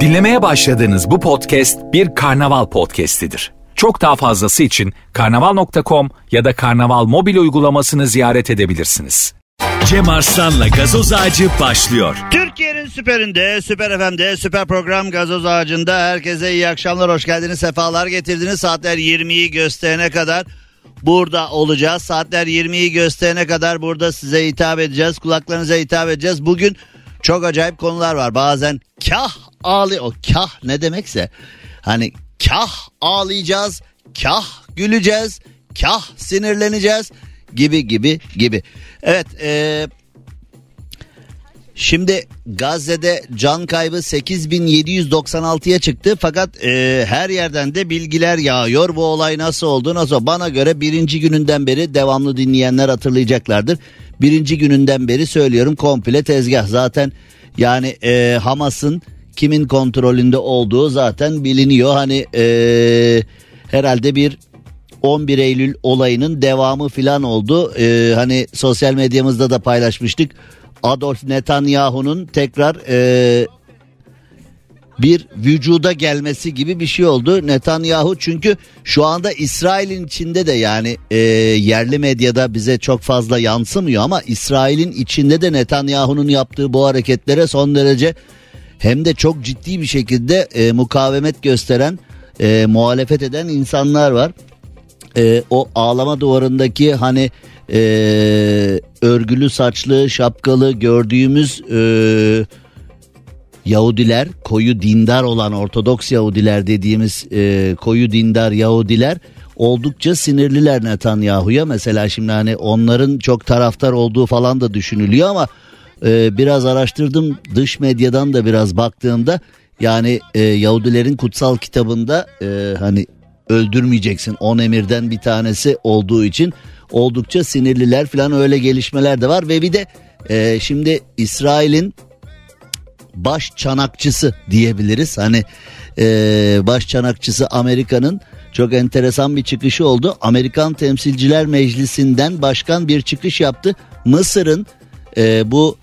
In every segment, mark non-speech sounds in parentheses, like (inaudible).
Dinlemeye başladığınız bu podcast bir karnaval podcastidir. Çok daha fazlası için karnaval.com ya da karnaval mobil uygulamasını ziyaret edebilirsiniz. Cem Arslan'la gazoz ağacı başlıyor. Türkiye'nin süperinde, süper FM'de, süper program Gazoz Ağacı'nda herkese iyi akşamlar, hoş geldiniz, sefalar getirdiniz. Saatler 20'yi gösterene kadar burada olacağız. Saatler 20'yi gösterene kadar burada size hitap edeceğiz, kulaklarınıza hitap edeceğiz. Bugün çok acayip konular var. Bazen kah ağlay, o kah ne demekse hani kah ağlayacağız, kah güleceğiz, kah sinirleneceğiz gibi gibi gibi. Evet, eee Şimdi Gazze'de can kaybı 8796'ya çıktı fakat e, her yerden de bilgiler yağıyor. Bu olay nasıl oldu nasıl? Bana göre birinci gününden beri devamlı dinleyenler hatırlayacaklardır. Birinci gününden beri söylüyorum komple tezgah zaten yani e, Hamas'ın kimin kontrolünde olduğu zaten biliniyor. Hani e, herhalde bir 11 Eylül olayının devamı filan oldu. E, hani sosyal medyamızda da paylaşmıştık. Adolf Netanyahu'nun tekrar e, bir vücuda gelmesi gibi bir şey oldu. Netanyahu çünkü şu anda İsrail'in içinde de yani e, yerli medyada bize çok fazla yansımıyor ama İsrail'in içinde de Netanyahu'nun yaptığı bu hareketlere son derece hem de çok ciddi bir şekilde e, mukavemet gösteren, e, muhalefet eden insanlar var. E, o ağlama duvarındaki hani e, örgülü saçlı şapkalı gördüğümüz e, Yahudiler koyu dindar olan Ortodoks Yahudiler dediğimiz e, koyu dindar Yahudiler oldukça sinirliler Netanyahu'ya. Mesela şimdi hani onların çok taraftar olduğu falan da düşünülüyor ama e, biraz araştırdım dış medyadan da biraz baktığımda yani e, Yahudilerin kutsal kitabında e, hani öldürmeyeceksin on emirden bir tanesi olduğu için oldukça sinirliler falan öyle gelişmeler de var ve bir de e, şimdi İsrail'in baş çanakçısı diyebiliriz. Hani e, baş çanakçısı Amerika'nın çok enteresan bir çıkışı oldu. Amerikan Temsilciler Meclisi'nden başkan bir çıkış yaptı. Mısır'ın e, bu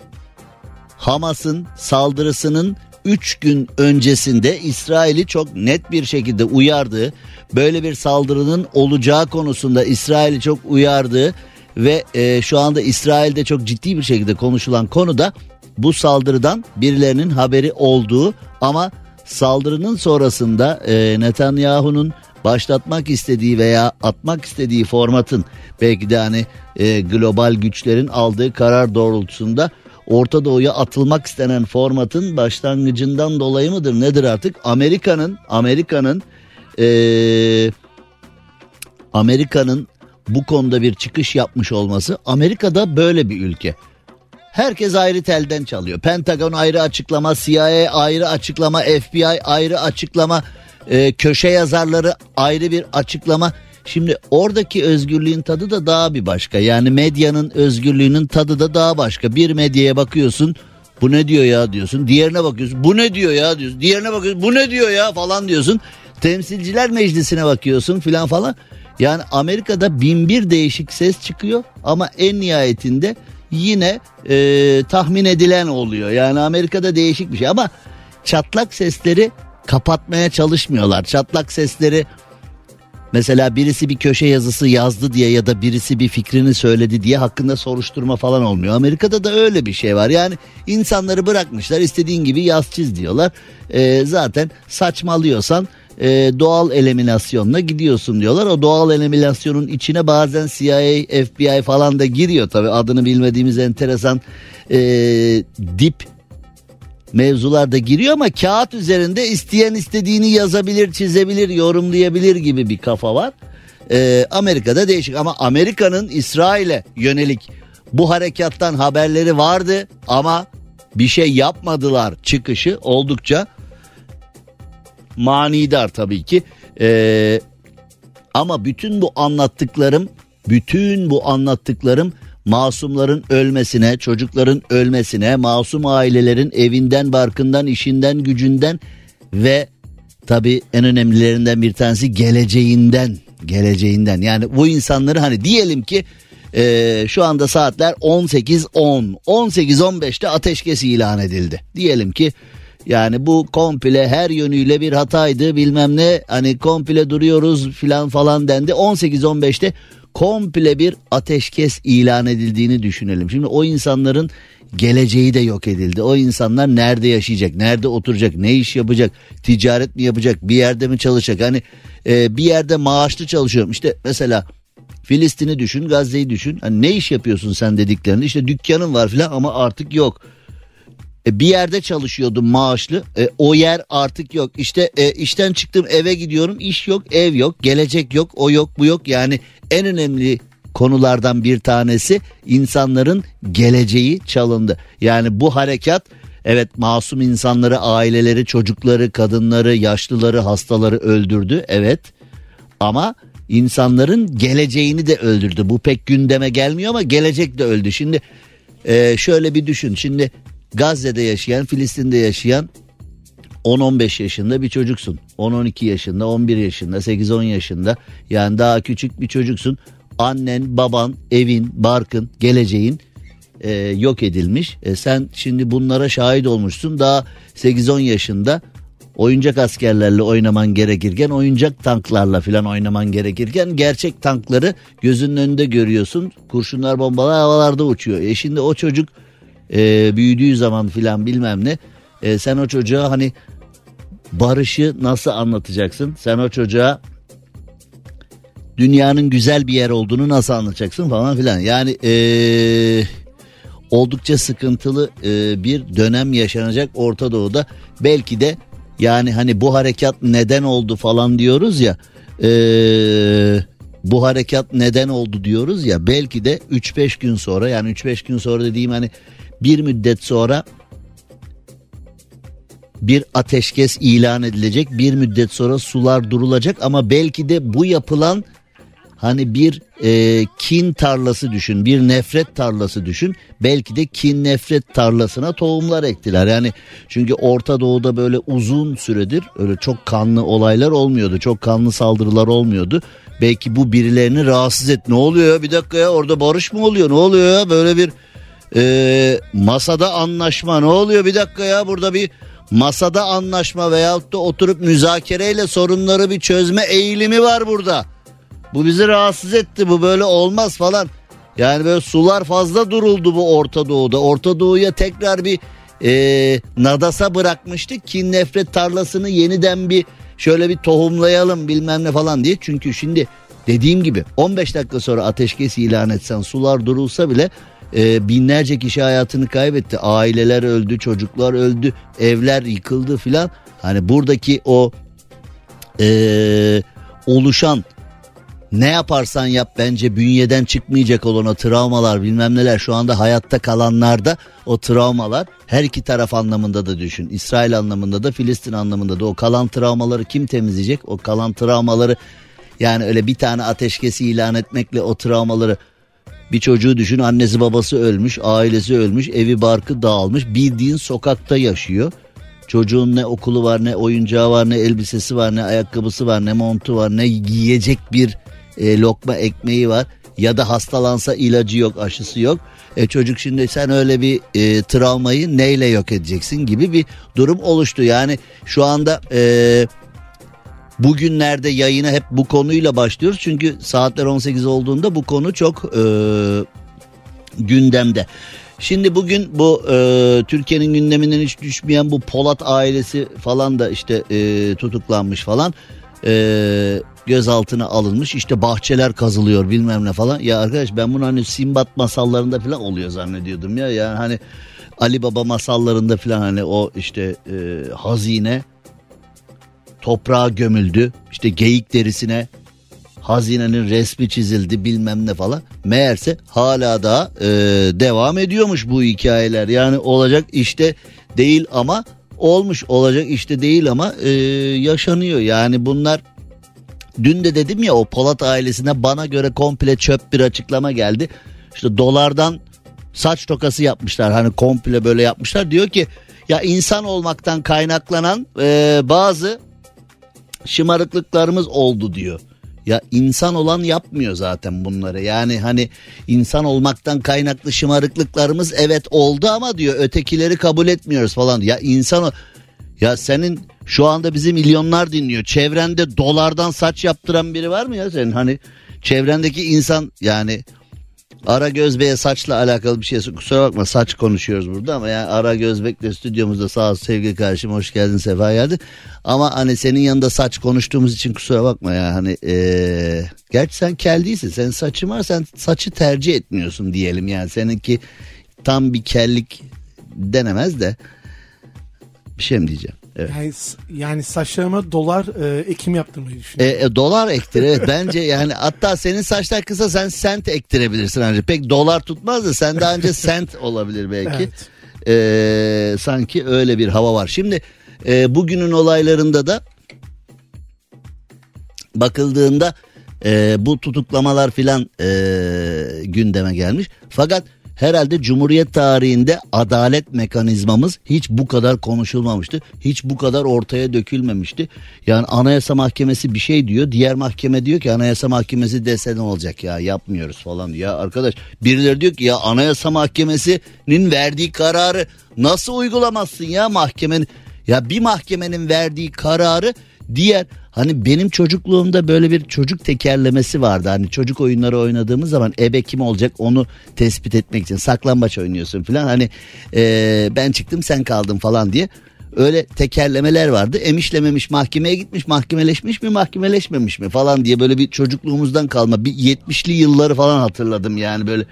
Hamas'ın saldırısının 3 gün öncesinde İsrail'i çok net bir şekilde uyardığı, böyle bir saldırının olacağı konusunda İsrail'i çok uyardığı ve e, şu anda İsrail'de çok ciddi bir şekilde konuşulan konuda bu saldırıdan birilerinin haberi olduğu ama saldırının sonrasında e, Netanyahu'nun başlatmak istediği veya atmak istediği formatın belki de hani e, global güçlerin aldığı karar doğrultusunda Orta Doğu'ya atılmak istenen formatın başlangıcından dolayı mıdır nedir artık Amerika'nın Amerika'nın ee, Amerika'nın bu konuda bir çıkış yapmış olması Amerika'da böyle bir ülke. Herkes ayrı telden çalıyor. Pentagon ayrı açıklama, CIA ayrı açıklama, FBI ayrı açıklama, e, köşe yazarları ayrı bir açıklama. Şimdi oradaki özgürlüğün tadı da daha bir başka. Yani medyanın özgürlüğünün tadı da daha başka. Bir medyaya bakıyorsun bu ne diyor ya diyorsun. Diğerine bakıyorsun bu ne diyor ya diyorsun. Diğerine bakıyorsun bu ne diyor ya falan diyorsun. Temsilciler meclisine bakıyorsun filan falan. Yani Amerika'da bin bir değişik ses çıkıyor ama en nihayetinde yine e, tahmin edilen oluyor. Yani Amerika'da değişik bir şey ama çatlak sesleri kapatmaya çalışmıyorlar. Çatlak sesleri Mesela birisi bir köşe yazısı yazdı diye ya da birisi bir fikrini söyledi diye hakkında soruşturma falan olmuyor. Amerika'da da öyle bir şey var. Yani insanları bırakmışlar istediğin gibi yaz çiz diyorlar. Ee, zaten saçmalıyorsan e, doğal eliminasyonla gidiyorsun diyorlar. O doğal eliminasyonun içine bazen CIA, FBI falan da giriyor tabii adını bilmediğimiz enteresan e, dip mevzularda giriyor ama kağıt üzerinde isteyen istediğini yazabilir, çizebilir, yorumlayabilir gibi bir kafa var. Ee, Amerika'da değişik ama Amerika'nın İsrail'e yönelik bu harekattan haberleri vardı ama bir şey yapmadılar çıkışı oldukça manidar tabii ki. Ee, ama bütün bu anlattıklarım, bütün bu anlattıklarım masumların ölmesine, çocukların ölmesine, masum ailelerin evinden, barkından, işinden, gücünden ve tabi en önemlilerinden bir tanesi geleceğinden, geleceğinden. Yani bu insanları hani diyelim ki Ee, şu anda saatler 18.10. 18.15'te ateşkes ilan edildi. Diyelim ki yani bu komple her yönüyle bir hataydı bilmem ne hani komple duruyoruz filan falan dendi. 18-15'te komple bir ateşkes ilan edildiğini düşünelim. Şimdi o insanların geleceği de yok edildi. O insanlar nerede yaşayacak, nerede oturacak, ne iş yapacak, ticaret mi yapacak, bir yerde mi çalışacak? Hani e, bir yerde maaşlı çalışıyorum. İşte mesela Filistin'i düşün, Gazze'yi düşün. Hani ne iş yapıyorsun sen dediklerinde işte dükkanın var filan ama artık yok. E, bir yerde çalışıyordum maaşlı. E, o yer artık yok. İşte e, işten çıktım eve gidiyorum. iş yok, ev yok, gelecek yok, o yok, bu yok. Yani en önemli konulardan bir tanesi insanların geleceği çalındı. Yani bu harekat evet masum insanları, aileleri, çocukları, kadınları, yaşlıları, hastaları öldürdü. Evet. Ama insanların geleceğini de öldürdü. Bu pek gündeme gelmiyor ama gelecek de öldü. Şimdi e, şöyle bir düşün. Şimdi Gazze'de yaşayan, Filistin'de yaşayan 10-15 yaşında bir çocuksun. 10-12 yaşında, 11 yaşında, 8-10 yaşında yani daha küçük bir çocuksun. Annen, baban, evin, barkın, geleceğin e, yok edilmiş. E, sen şimdi bunlara şahit olmuşsun. Daha 8-10 yaşında oyuncak askerlerle oynaman gerekirken oyuncak tanklarla filan oynaman gerekirken gerçek tankları gözünün önünde görüyorsun. Kurşunlar bombalar havalarda uçuyor. E şimdi o çocuk e, büyüdüğü zaman filan bilmem ne e, sen o çocuğa hani barışı nasıl anlatacaksın? Sen o çocuğa dünyanın güzel bir yer olduğunu nasıl anlatacaksın falan filan. Yani e, oldukça sıkıntılı e, bir dönem yaşanacak Orta Doğu'da. Belki de yani hani bu harekat neden oldu falan diyoruz ya. E, bu harekat neden oldu diyoruz ya. Belki de 3-5 gün sonra yani 3-5 gün sonra dediğim hani bir müddet sonra bir ateşkes ilan edilecek. Bir müddet sonra sular durulacak ama belki de bu yapılan hani bir e, kin tarlası düşün, bir nefret tarlası düşün. Belki de kin nefret tarlasına tohumlar ektiler. Yani çünkü Orta Doğu'da böyle uzun süredir öyle çok kanlı olaylar olmuyordu. Çok kanlı saldırılar olmuyordu. Belki bu birilerini rahatsız et. Ne oluyor bir dakika ya orada barış mı oluyor? Ne oluyor ya böyle bir e, masada anlaşma ne oluyor bir dakika ya burada bir masada anlaşma veyahut da oturup müzakereyle sorunları bir çözme eğilimi var burada. Bu bizi rahatsız etti bu böyle olmaz falan. Yani böyle sular fazla duruldu bu Orta Doğu'da. Orta Doğu'ya tekrar bir e, nadasa bırakmıştık. Kin nefret tarlasını yeniden bir şöyle bir tohumlayalım bilmem ne falan diye. Çünkü şimdi dediğim gibi 15 dakika sonra ateşkes ilan etsen sular durulsa bile e, binlerce kişi hayatını kaybetti. Aileler öldü, çocuklar öldü, evler yıkıldı filan. Hani buradaki o e, oluşan ne yaparsan yap bence bünyeden çıkmayacak olan o travmalar bilmem neler şu anda hayatta kalanlarda o travmalar her iki taraf anlamında da düşün. İsrail anlamında da Filistin anlamında da o kalan travmaları kim temizleyecek? O kalan travmaları yani öyle bir tane ateşkesi ilan etmekle o travmaları bir çocuğu düşün annesi babası ölmüş ailesi ölmüş evi barkı dağılmış bildiğin sokakta yaşıyor. Çocuğun ne okulu var ne oyuncağı var ne elbisesi var ne ayakkabısı var ne montu var ne yiyecek bir e, lokma ekmeği var ya da hastalansa ilacı yok aşısı yok. E, çocuk şimdi sen öyle bir e, travmayı neyle yok edeceksin gibi bir durum oluştu. Yani şu anda e, bugünlerde yayına hep bu konuyla başlıyoruz. Çünkü saatler 18 olduğunda bu konu çok e, gündemde. Şimdi bugün bu e, Türkiye'nin gündeminden hiç düşmeyen bu Polat ailesi falan da işte e, tutuklanmış falan. E, gözaltına alınmış işte bahçeler kazılıyor bilmem ne falan. Ya arkadaş ben bunu hani Simbat masallarında falan oluyor zannediyordum ya. Yani hani Ali Baba masallarında falan hani o işte e, hazine toprağa gömüldü. İşte geyik derisine hazinenin resmi çizildi bilmem ne falan. Meğerse hala da e, devam ediyormuş bu hikayeler. Yani olacak işte değil ama olmuş olacak işte değil ama e, yaşanıyor. Yani bunlar dün de dedim ya o Polat ailesine bana göre komple çöp bir açıklama geldi. İşte dolardan saç tokası yapmışlar hani komple böyle yapmışlar. Diyor ki ya insan olmaktan kaynaklanan e, bazı şımarıklıklarımız oldu diyor. Ya insan olan yapmıyor zaten bunları. Yani hani insan olmaktan kaynaklı şımarıklıklarımız evet oldu ama diyor ötekileri kabul etmiyoruz falan. Ya insan ya senin şu anda bizi milyonlar dinliyor. Çevrende dolardan saç yaptıran biri var mı ya senin? Hani çevrendeki insan yani Ara Gözbek'e saçla alakalı bir şey kusura bakma saç konuşuyoruz burada ama yani Ara Gözbek de stüdyomuzda sağ ol sevgili kardeşim hoş geldin sefa geldi. Ama hani senin yanında saç konuştuğumuz için kusura bakma ya hani ee, gerçi sen kel değilsin senin saçın var sen saçı tercih etmiyorsun diyelim yani seninki tam bir kellik denemez de bir şey mi diyeceğim? Evet. Yani, yani saçlarıma dolar e, ekim yaptırmayı düşünüyorum. E, e, dolar ektir evet (laughs) bence yani hatta senin saçlar kısa sen sent ektirebilirsin ancak pek dolar tutmaz da sen daha önce sent (laughs) olabilir belki. Evet. E, sanki öyle bir hava var. Şimdi e, bugünün olaylarında da bakıldığında e, bu tutuklamalar filan e, gündeme gelmiş. Fakat herhalde Cumhuriyet tarihinde adalet mekanizmamız hiç bu kadar konuşulmamıştı. Hiç bu kadar ortaya dökülmemişti. Yani Anayasa Mahkemesi bir şey diyor. Diğer mahkeme diyor ki Anayasa Mahkemesi dese ne olacak ya yapmıyoruz falan. Ya arkadaş birileri diyor ki ya Anayasa Mahkemesi'nin verdiği kararı nasıl uygulamazsın ya mahkemenin? Ya bir mahkemenin verdiği kararı diğer Hani benim çocukluğumda böyle bir çocuk tekerlemesi vardı. Hani çocuk oyunları oynadığımız zaman ebe kim olacak onu tespit etmek için saklambaç oynuyorsun falan. Hani ee, ben çıktım sen kaldın falan diye. Öyle tekerlemeler vardı. Emişlememiş mahkemeye gitmiş mahkemeleşmiş mi mahkemeleşmemiş mi falan diye böyle bir çocukluğumuzdan kalma bir 70'li yılları falan hatırladım yani böyle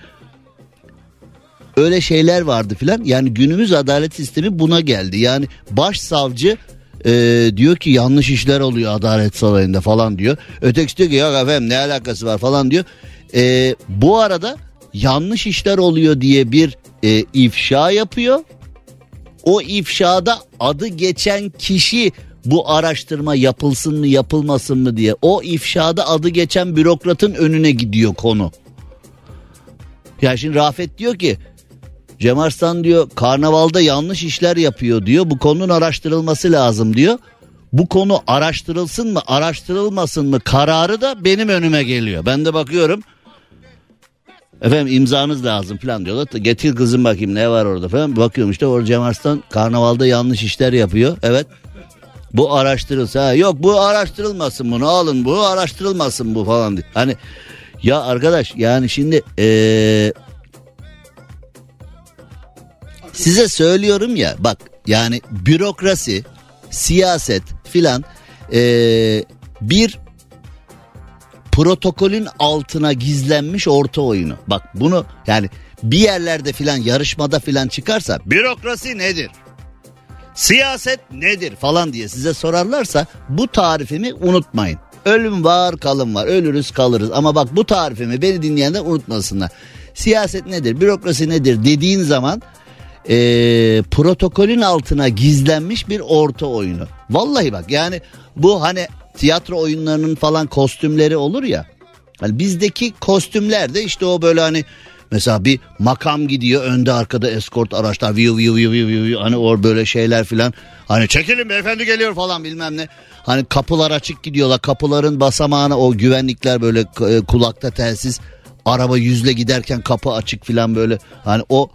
öyle şeyler vardı filan. Yani günümüz adalet sistemi buna geldi. Yani başsavcı e, diyor ki yanlış işler oluyor Adalet Sarayı'nda falan diyor. Ötekisi diyor ki ya efendim ne alakası var falan diyor. E, bu arada yanlış işler oluyor diye bir e, ifşa yapıyor. O ifşada adı geçen kişi bu araştırma yapılsın mı yapılmasın mı diye o ifşada adı geçen bürokratın önüne gidiyor konu. Ya şimdi Rafet diyor ki Cem Arslan diyor karnavalda yanlış işler yapıyor diyor. Bu konunun araştırılması lazım diyor. Bu konu araştırılsın mı araştırılmasın mı kararı da benim önüme geliyor. Ben de bakıyorum efendim imzanız lazım falan diyorlar. Getir kızım bakayım ne var orada falan. Bakıyorum işte orada Cem Arslan karnavalda yanlış işler yapıyor. Evet bu araştırılsa yok bu araştırılmasın bunu alın bu araştırılmasın bu falan diye. Hani ya arkadaş yani şimdi ee, Size söylüyorum ya bak yani bürokrasi, siyaset filan ee, bir protokolün altına gizlenmiş orta oyunu. Bak bunu yani bir yerlerde filan yarışmada filan çıkarsa bürokrasi nedir? Siyaset nedir falan diye size sorarlarsa bu tarifimi unutmayın. Ölüm var kalım var ölürüz kalırız ama bak bu tarifimi beni dinleyenler unutmasınlar. Siyaset nedir bürokrasi nedir dediğin zaman e, protokolün altına gizlenmiş bir orta oyunu. Vallahi bak yani bu hani tiyatro oyunlarının falan kostümleri olur ya. Hani bizdeki kostümler de işte o böyle hani mesela bir makam gidiyor önde arkada eskort araçlar viu viu viu viu viu hani o böyle şeyler filan hani çekilin beyefendi geliyor falan bilmem ne hani kapılar açık gidiyorlar kapıların basamağına o güvenlikler böyle e, kulakta telsiz araba yüzle giderken kapı açık filan böyle hani o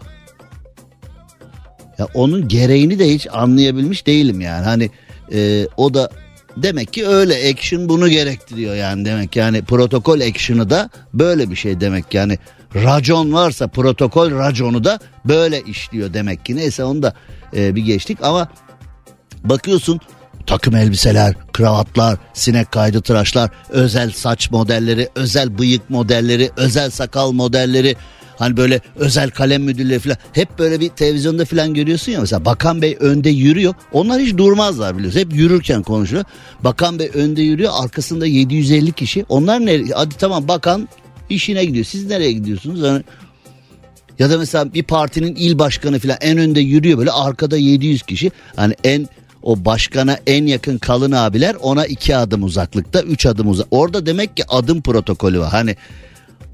ya onun gereğini de hiç anlayabilmiş değilim yani. Hani e, o da demek ki öyle action bunu gerektiriyor yani demek. Yani protokol action'ı da böyle bir şey demek. Yani racon varsa protokol raconu da böyle işliyor demek ki. Neyse onu da e, bir geçtik ama bakıyorsun takım elbiseler, kravatlar, sinek kaydı tıraşlar, özel saç modelleri, özel bıyık modelleri, özel sakal modelleri, Hani böyle özel kalem müdürleri falan hep böyle bir televizyonda falan görüyorsun ya mesela Bakan Bey önde yürüyor. Onlar hiç durmazlar biliyorsun. Hep yürürken konuşuyor. Bakan Bey önde yürüyor. Arkasında 750 kişi. Onlar ne? Hadi tamam bakan işine gidiyor. Siz nereye gidiyorsunuz? Yani ya da mesela bir partinin il başkanı falan en önde yürüyor böyle arkada 700 kişi. Hani en o başkana en yakın kalın abiler ona iki adım uzaklıkta üç adım uzak. Orada demek ki adım protokolü var. Hani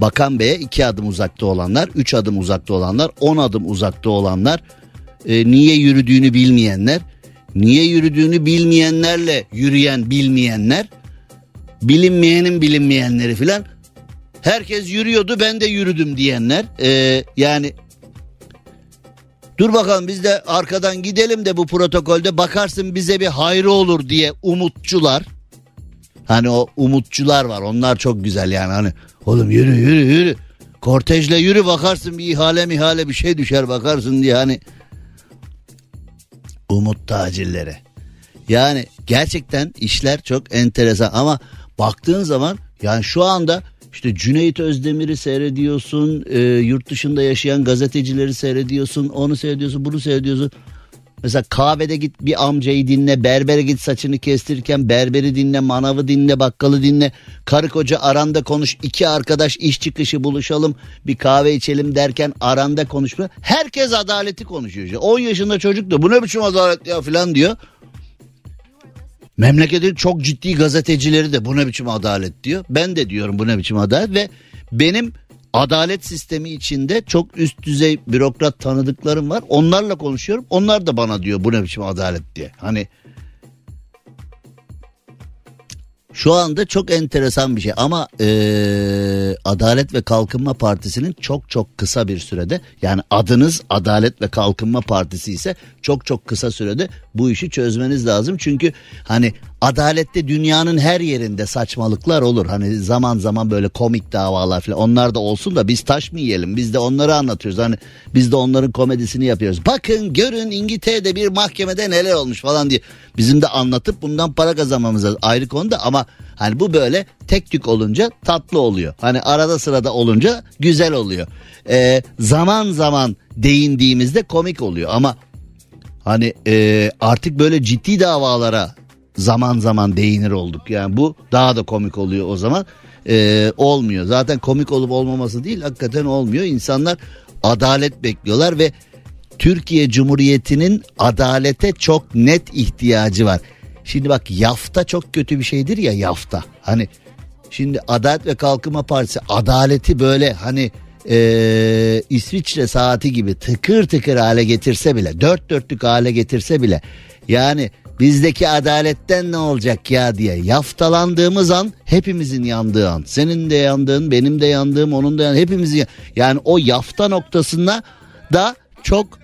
Bakan Bey'e iki adım uzakta olanlar, üç adım uzakta olanlar, on adım uzakta olanlar, e, niye yürüdüğünü bilmeyenler, niye yürüdüğünü bilmeyenlerle yürüyen bilmeyenler, bilinmeyenin bilinmeyenleri filan. Herkes yürüyordu ben de yürüdüm diyenler. Ee, yani dur bakalım biz de arkadan gidelim de bu protokolde bakarsın bize bir hayrı olur diye umutçular. Hani o umutçular var onlar çok güzel yani hani oğlum yürü yürü yürü. Kortejle yürü bakarsın bir ihale mihale bir şey düşer bakarsın diye hani umut tacirleri. Yani gerçekten işler çok enteresan ama baktığın zaman yani şu anda işte Cüneyt Özdemir'i seyrediyorsun, e, yurt dışında yaşayan gazetecileri seyrediyorsun, onu seyrediyorsun, bunu seyrediyorsun. Mesela kahvede git bir amcayı dinle, berbere git saçını kestirirken berberi dinle, manavı dinle, bakkalı dinle. Karı koca aranda konuş, iki arkadaş iş çıkışı buluşalım, bir kahve içelim derken aranda konuşma. Herkes adaleti konuşuyor. işte. 10 yaşında çocuk da bu ne biçim adalet ya falan diyor. Memleketin çok ciddi gazetecileri de bu ne biçim adalet diyor. Ben de diyorum bu ne biçim adalet ve benim adalet sistemi içinde çok üst düzey bürokrat tanıdıklarım var. Onlarla konuşuyorum. Onlar da bana diyor bu ne biçim adalet diye. Hani şu anda çok enteresan bir şey ama eee, Adalet ve Kalkınma Partisi'nin çok çok kısa bir sürede yani adınız Adalet ve Kalkınma Partisi ise çok çok kısa sürede bu işi çözmeniz lazım. Çünkü hani adalette dünyanın her yerinde saçmalıklar olur. Hani zaman zaman böyle komik davalar falan onlar da olsun da biz taş mı yiyelim biz de onları anlatıyoruz. Hani biz de onların komedisini yapıyoruz. Bakın görün İngiltere'de bir mahkemede neler olmuş falan diye. Bizim de anlatıp bundan para kazanmamız lazım. ayrı konuda ama hani bu böyle tek tük olunca tatlı oluyor. Hani arada sırada olunca güzel oluyor. Ee, zaman zaman değindiğimizde komik oluyor ama hani e, artık böyle ciddi davalara zaman zaman değinir olduk. Yani bu daha da komik oluyor o zaman. Ee, olmuyor. Zaten komik olup olmaması değil hakikaten olmuyor. İnsanlar adalet bekliyorlar ve Türkiye Cumhuriyeti'nin adalete çok net ihtiyacı var. Şimdi bak yafta çok kötü bir şeydir ya yafta. Hani şimdi Adalet ve Kalkınma Partisi adaleti böyle hani eee, İsviçre saati gibi tıkır tıkır hale getirse bile dört dörtlük hale getirse bile yani bizdeki adaletten ne olacak ya diye yaftalandığımız an hepimizin yandığı an. Senin de yandığın benim de yandığım onun da yandığım hepimizin yani o yafta noktasında da çok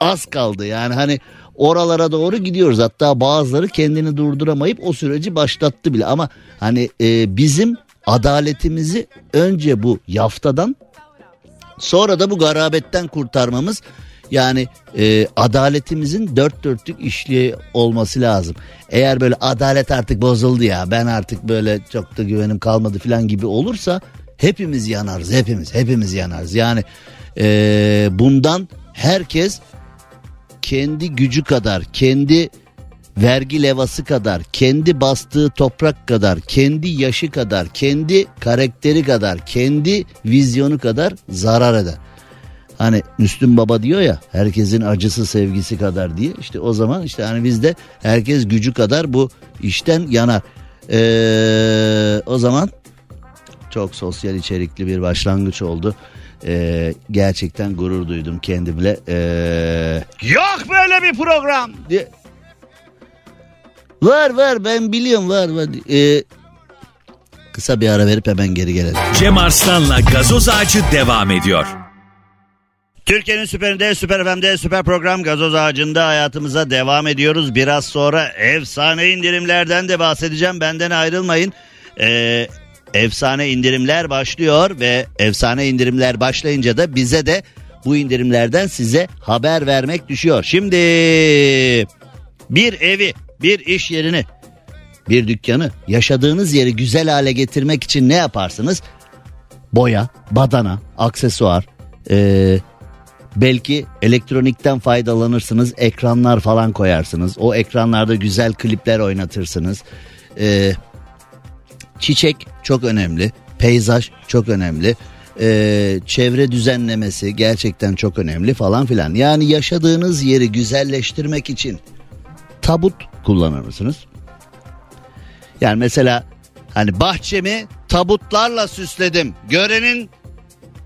az kaldı. Yani hani oralara doğru gidiyoruz. Hatta bazıları kendini durduramayıp o süreci başlattı bile. Ama hani e, bizim adaletimizi önce bu yaftadan sonra da bu garabetten kurtarmamız yani e, adaletimizin dört dörtlük işliği olması lazım. Eğer böyle adalet artık bozuldu ya ben artık böyle çok da güvenim kalmadı falan gibi olursa hepimiz yanarız hepimiz hepimiz yanarız. Yani e, bundan herkes kendi gücü kadar, kendi vergi levası kadar, kendi bastığı toprak kadar, kendi yaşı kadar, kendi karakteri kadar, kendi vizyonu kadar zarar eder. Hani Müslüm Baba diyor ya herkesin acısı sevgisi kadar diye işte o zaman işte hani bizde herkes gücü kadar bu işten yanar. Ee, o zaman çok sosyal içerikli bir başlangıç oldu. Ee, gerçekten gurur duydum kendimle. Ee, yok böyle bir program diye. Var var ben biliyorum var var. Ee, kısa bir ara verip hemen geri gelelim. Cem Arslan'la gazoz ağacı devam ediyor. Türkiye'nin süperinde, süper FM'de, süper program gazoz ağacında hayatımıza devam ediyoruz. Biraz sonra efsane indirimlerden de bahsedeceğim. Benden ayrılmayın. Ee, efsane indirimler başlıyor ve efsane indirimler başlayınca da bize de bu indirimlerden size haber vermek düşüyor. Şimdi bir evi, bir iş yerini, bir dükkanı, yaşadığınız yeri güzel hale getirmek için ne yaparsınız? Boya, badana, aksesuar, eee Belki elektronikten faydalanırsınız, ekranlar falan koyarsınız. O ekranlarda güzel klipler oynatırsınız. Ee, çiçek çok önemli, peyzaj çok önemli. Ee, çevre düzenlemesi gerçekten çok önemli falan filan. Yani yaşadığınız yeri güzelleştirmek için tabut kullanır mısınız? Yani mesela hani bahçemi tabutlarla süsledim. Görenin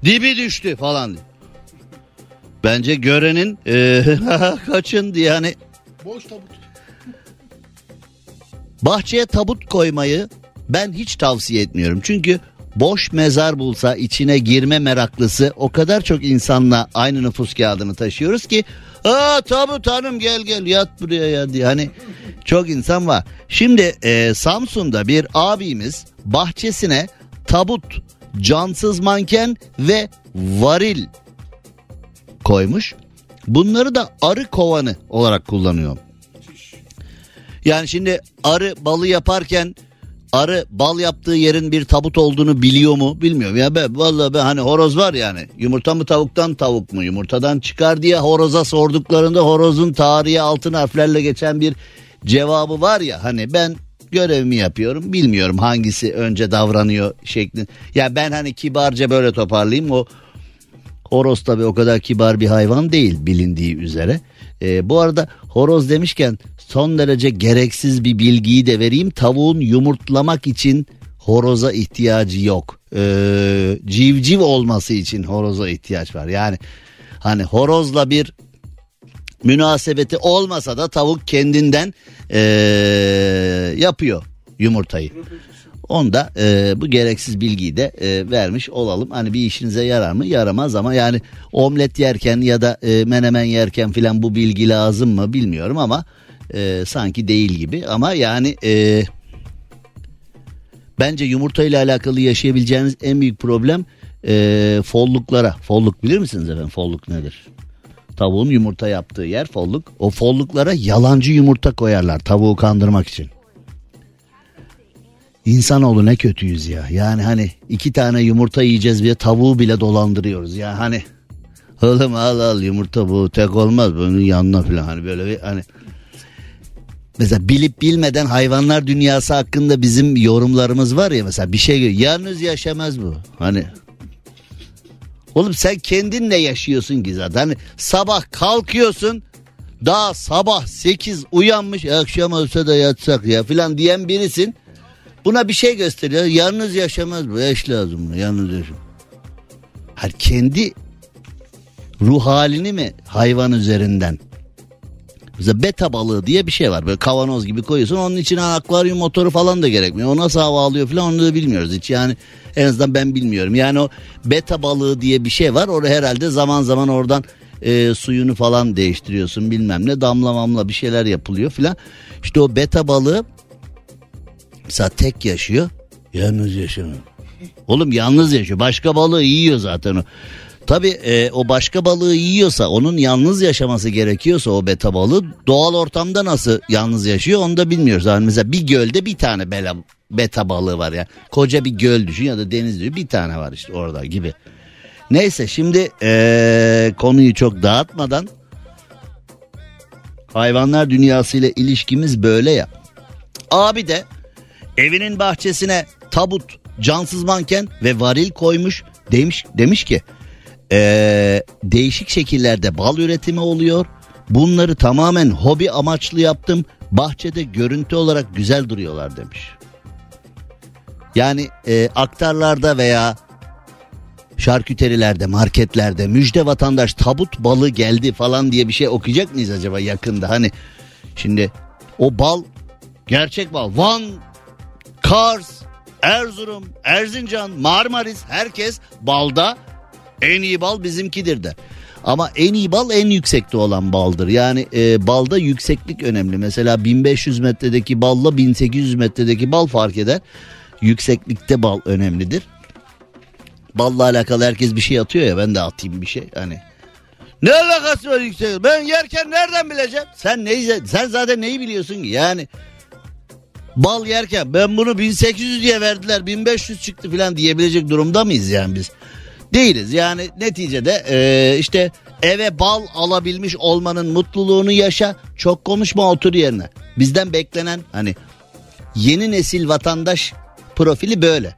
dibi düştü falan. Bence görenin e, (laughs) kaçın diye hani Boş tabut. bahçeye tabut koymayı Ben hiç tavsiye etmiyorum. Çünkü boş mezar bulsa içine girme meraklısı o kadar çok insanla aynı nüfus kağıdını taşıyoruz ki Aa tabut hanım gel gel yat buraya ya diye hani çok insan var. Şimdi e, Samsun'da bir abimiz bahçesine tabut, cansız manken ve varil koymuş. Bunları da arı kovanı olarak kullanıyor. Yani şimdi arı balı yaparken arı bal yaptığı yerin bir tabut olduğunu biliyor mu bilmiyorum. Ya ben vallahi ben hani horoz var yani yumurta mı tavuktan tavuk mu yumurtadan çıkar diye horoza sorduklarında horozun tarihi altın harflerle geçen bir cevabı var ya hani ben görevimi yapıyorum bilmiyorum hangisi önce davranıyor şekli. Ya ben hani kibarca böyle toparlayayım o horoz tabi o kadar kibar bir hayvan değil bilindiği üzere. Ee, bu arada horoz demişken son derece gereksiz bir bilgiyi de vereyim. Tavuğun yumurtlamak için horoza ihtiyacı yok. Ee, civciv olması için horoza ihtiyaç var. Yani hani horozla bir münasebeti olmasa da tavuk kendinden ee, yapıyor yumurtayı. Onda e, bu gereksiz bilgiyi de e, vermiş olalım. Hani bir işinize yarar mı? Yaramaz ama yani omlet yerken ya da e, menemen yerken filan bu bilgi lazım mı bilmiyorum ama e, sanki değil gibi. Ama yani e, bence yumurta ile alakalı yaşayabileceğiniz en büyük problem e, folluklara. Folluk bilir misiniz efendim? Folluk nedir? Tavuğun yumurta yaptığı yer folluk. O folluklara yalancı yumurta koyarlar tavuğu kandırmak için. İnsanoğlu ne kötüyüz ya. Yani hani iki tane yumurta yiyeceğiz diye tavuğu bile dolandırıyoruz. Ya hani oğlum al al yumurta bu tek olmaz bunun yanına falan hani böyle bir hani Mesela bilip bilmeden hayvanlar dünyası hakkında bizim yorumlarımız var ya mesela bir şey yalnız yaşamaz bu. Hani Oğlum sen kendinle yaşıyorsun ki zaten. Hani sabah kalkıyorsun daha sabah 8 uyanmış akşam olsa da yatsak ya filan diyen birisin. Buna bir şey gösteriyor. Yalnız yaşamaz bu. Eş lazım buna. Yalnız yaşam. Her kendi ruh halini mi hayvan üzerinden? Mesela beta balığı diye bir şey var. Böyle kavanoz gibi koyuyorsun. Onun için akvaryum motoru falan da gerekmiyor. O nasıl hava alıyor falan onu da bilmiyoruz hiç. Yani en azından ben bilmiyorum. Yani o beta balığı diye bir şey var. Orada herhalde zaman zaman oradan e, suyunu falan değiştiriyorsun bilmem ne. Damla mamla bir şeyler yapılıyor falan. İşte o beta balığı Mesela tek yaşıyor. Yalnız yaşamıyor. (laughs) Oğlum yalnız yaşıyor. Başka balığı yiyor zaten o. Tabi e, o başka balığı yiyorsa onun yalnız yaşaması gerekiyorsa o beta balığı doğal ortamda nasıl yalnız yaşıyor onu da bilmiyoruz. Yani mesela bir gölde bir tane bela, beta balığı var ya. Koca bir göl düşün ya da deniz düşün bir tane var işte orada gibi. Neyse şimdi e, konuyu çok dağıtmadan hayvanlar dünyası ile ilişkimiz böyle ya. Abi de evinin bahçesine tabut, cansız manken ve varil koymuş. Demiş, demiş ki ee, değişik şekillerde bal üretimi oluyor. Bunları tamamen hobi amaçlı yaptım. Bahçede görüntü olarak güzel duruyorlar demiş. Yani e, aktarlarda veya şarküterilerde, marketlerde müjde vatandaş tabut balı geldi falan diye bir şey okuyacak mıyız acaba yakında? Hani şimdi o bal gerçek bal. Van, Kars, Erzurum, Erzincan, Marmaris herkes balda en iyi bal bizimkidir de. Ama en iyi bal en yüksekte olan baldır. Yani e, balda yükseklik önemli. Mesela 1500 metredeki balla 1800 metredeki bal fark eder. Yükseklikte bal önemlidir. Balla alakalı herkes bir şey atıyor ya ben de atayım bir şey. Hani ne alakası var yüksek? Ben yerken nereden bileceğim? Sen neyi sen zaten neyi biliyorsun ki? Yani bal yerken ben bunu 1800 diye verdiler 1500 çıktı falan diyebilecek durumda mıyız yani biz? Değiliz yani neticede e, işte eve bal alabilmiş olmanın mutluluğunu yaşa çok konuşma otur yerine. Bizden beklenen hani yeni nesil vatandaş profili böyle.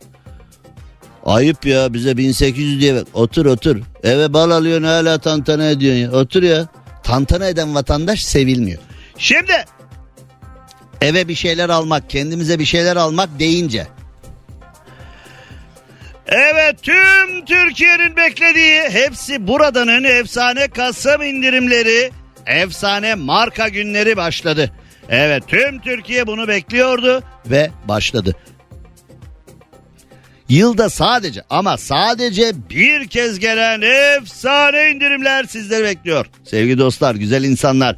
Ayıp ya bize 1800 diye ver. Otur otur. Eve bal alıyorsun hala tantana ediyorsun ya. Otur ya. Tantana eden vatandaş sevilmiyor. Şimdi eve bir şeyler almak, kendimize bir şeyler almak deyince. Evet tüm Türkiye'nin beklediği hepsi buradanın efsane Kasım indirimleri, efsane marka günleri başladı. Evet tüm Türkiye bunu bekliyordu ve başladı. Yılda sadece ama sadece bir kez gelen efsane indirimler sizleri bekliyor. Sevgili dostlar, güzel insanlar.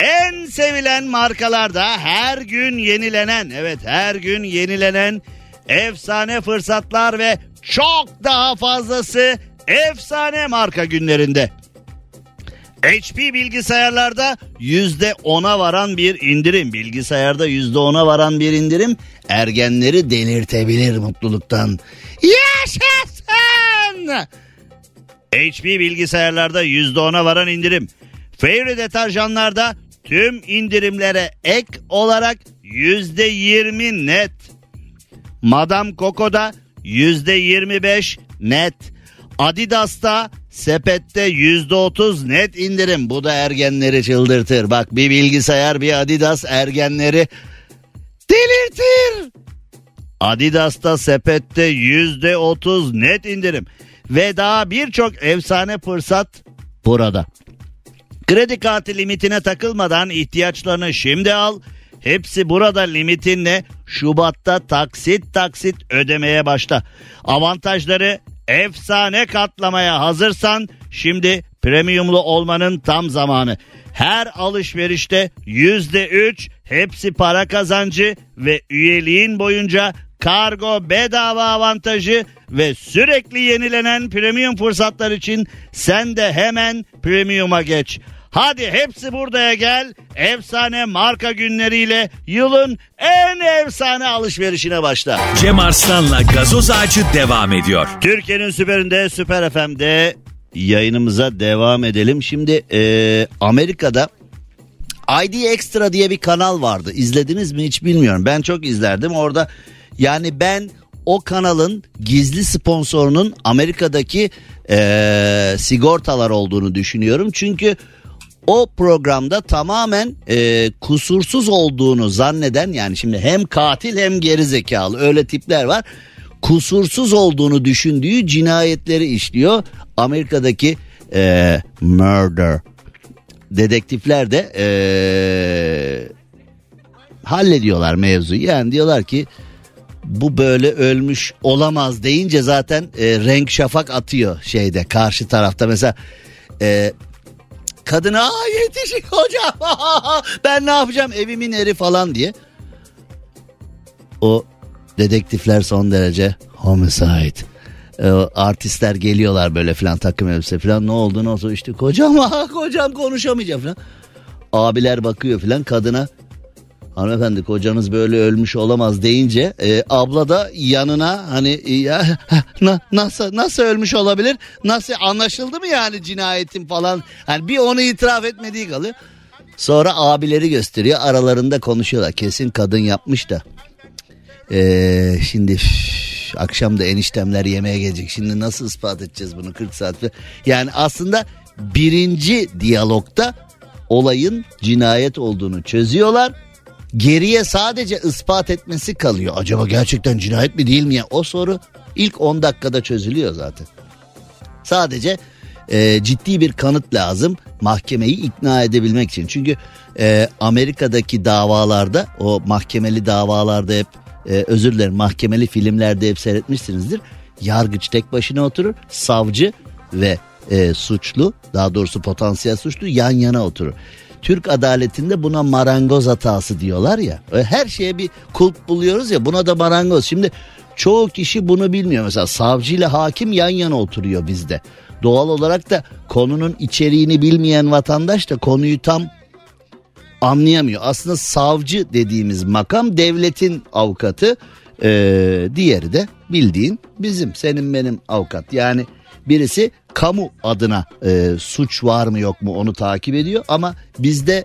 En sevilen markalarda her gün yenilenen, evet her gün yenilenen efsane fırsatlar ve çok daha fazlası efsane marka günlerinde. HP bilgisayarlarda yüzde ona varan bir indirim. Bilgisayarda yüzde ona varan bir indirim ergenleri delirtebilir mutluluktan. Yaşasın! HP bilgisayarlarda yüzde ona varan indirim. Fairy deterjanlarda tüm indirimlere ek olarak yüzde yirmi net. Madame Coco'da yüzde yirmi beş net. Adidas'ta sepette yüzde otuz net indirim. Bu da ergenleri çıldırtır. Bak bir bilgisayar bir Adidas ergenleri delirtir. Adidas'ta sepette yüzde otuz net indirim. Ve daha birçok efsane fırsat burada. Kredi kartı limitine takılmadan ihtiyaçlarını şimdi al. Hepsi burada limitinle Şubat'ta taksit taksit ödemeye başla. Avantajları efsane katlamaya hazırsan şimdi premiumlu olmanın tam zamanı. Her alışverişte yüzde üç hepsi para kazancı ve üyeliğin boyunca kargo bedava avantajı ve sürekli yenilenen premium fırsatlar için sen de hemen premium'a geç. Hadi hepsi buradaya gel. Efsane marka günleriyle yılın en efsane alışverişine başla. Cem Arslan'la gazoz ağacı devam ediyor. Türkiye'nin süperinde Süper FM'de yayınımıza devam edelim. Şimdi e, Amerika'da ID Extra diye bir kanal vardı. İzlediniz mi hiç bilmiyorum. Ben çok izlerdim. Orada yani ben o kanalın gizli sponsorunun Amerika'daki e, sigortalar olduğunu düşünüyorum. Çünkü o programda tamamen e, kusursuz olduğunu zanneden yani şimdi hem katil hem gerizekalı öyle tipler var. Kusursuz olduğunu düşündüğü cinayetleri işliyor. Amerika'daki e, murder dedektifler de e, hallediyorlar mevzuyu. Yani diyorlar ki bu böyle ölmüş olamaz deyince zaten e, renk şafak atıyor şeyde karşı tarafta mesela e, kadına yetişin hocam (laughs) ben ne yapacağım evimin eri falan diye. O dedektifler son derece homicide. E, artistler geliyorlar böyle filan takım elbise filan. Ne oldu ne oldu? İşte kocam (laughs) kocam konuşamayacak filan. Abiler bakıyor filan kadına hanımefendi kocanız böyle ölmüş olamaz deyince e, abla da yanına hani e, ya, (laughs) na, nasıl nasıl ölmüş olabilir? Nasıl anlaşıldı mı yani cinayetin falan? Hani bir onu itiraf etmediği kalıyor. Sonra abileri gösteriyor aralarında konuşuyorlar. Kesin kadın yapmış da. E, şimdi üf, akşam da eniştemler yemeğe gelecek. Şimdi nasıl ispat edeceğiz bunu 40 saat yani aslında birinci diyalogta olayın cinayet olduğunu çözüyorlar Geriye sadece ispat etmesi kalıyor. Acaba gerçekten cinayet mi değil mi ya? O soru ilk 10 dakikada çözülüyor zaten. Sadece e, ciddi bir kanıt lazım mahkemeyi ikna edebilmek için. Çünkü e, Amerika'daki davalarda o mahkemeli davalarda hep e, özür dilerim mahkemeli filmlerde hep seyretmişsinizdir. Yargıç tek başına oturur savcı ve e, suçlu daha doğrusu potansiyel suçlu yan yana oturur. Türk adaletinde buna marangoz hatası diyorlar ya. Her şeye bir kulp buluyoruz ya buna da marangoz. Şimdi çoğu kişi bunu bilmiyor. Mesela savcı ile hakim yan yana oturuyor bizde. Doğal olarak da konunun içeriğini bilmeyen vatandaş da konuyu tam anlayamıyor. Aslında savcı dediğimiz makam devletin avukatı. Ee, diğeri de bildiğin bizim senin benim avukat. Yani birisi kamu adına e, suç var mı yok mu onu takip ediyor ama bizde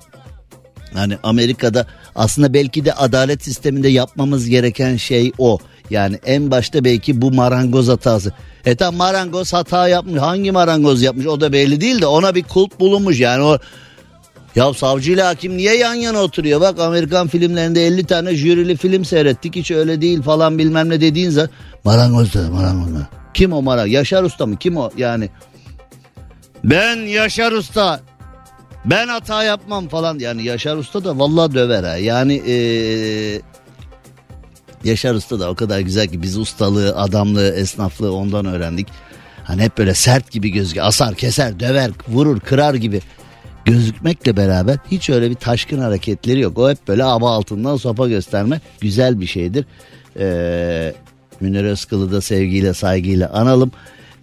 hani Amerika'da aslında belki de adalet sisteminde yapmamız gereken şey o. Yani en başta belki bu marangoz hatası. E tam marangoz hata yapmış. Hangi marangoz yapmış o da belli değil de ona bir kulp bulunmuş. Yani o ya savcıyla hakim niye yan yana oturuyor? Bak Amerikan filmlerinde 50 tane jürili film seyrettik. Hiç öyle değil falan bilmem ne dediğin zaman marangoz dedi marangoz. Kim o marangoz? Yaşar Usta mı? Kim o? Yani ben Yaşar Usta ben hata yapmam falan yani Yaşar Usta da vallahi döver ha. Yani ee, Yaşar Usta da o kadar güzel ki biz ustalığı, adamlığı, esnaflığı ondan öğrendik. Hani hep böyle sert gibi gözüküyor. Asar, keser, döver, vurur, kırar gibi gözükmekle beraber hiç öyle bir taşkın hareketleri yok. O hep böyle aba altından sopa gösterme güzel bir şeydir. Ee, Münir Özkıl'ı da sevgiyle saygıyla analım.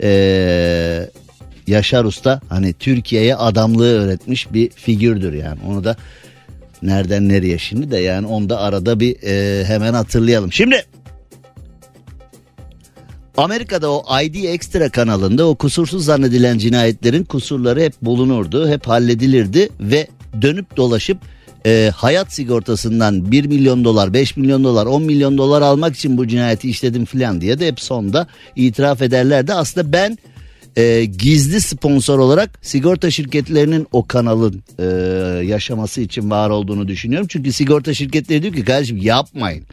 Ee, Yaşar Usta hani Türkiye'ye adamlığı öğretmiş bir figürdür yani. Onu da nereden nereye şimdi de yani onu da arada bir e, hemen hatırlayalım. Şimdi Amerika'da o ID Extra kanalında o kusursuz zannedilen cinayetlerin kusurları hep bulunurdu, hep halledilirdi ve dönüp dolaşıp e, hayat sigortasından 1 milyon dolar, 5 milyon dolar, 10 milyon dolar almak için bu cinayeti işledim filan diye de hep sonda itiraf ederlerdi. Aslında ben e, gizli sponsor olarak sigorta şirketlerinin o kanalın e, yaşaması için var olduğunu düşünüyorum. Çünkü sigorta şirketleri diyor ki kardeşim yapmayın.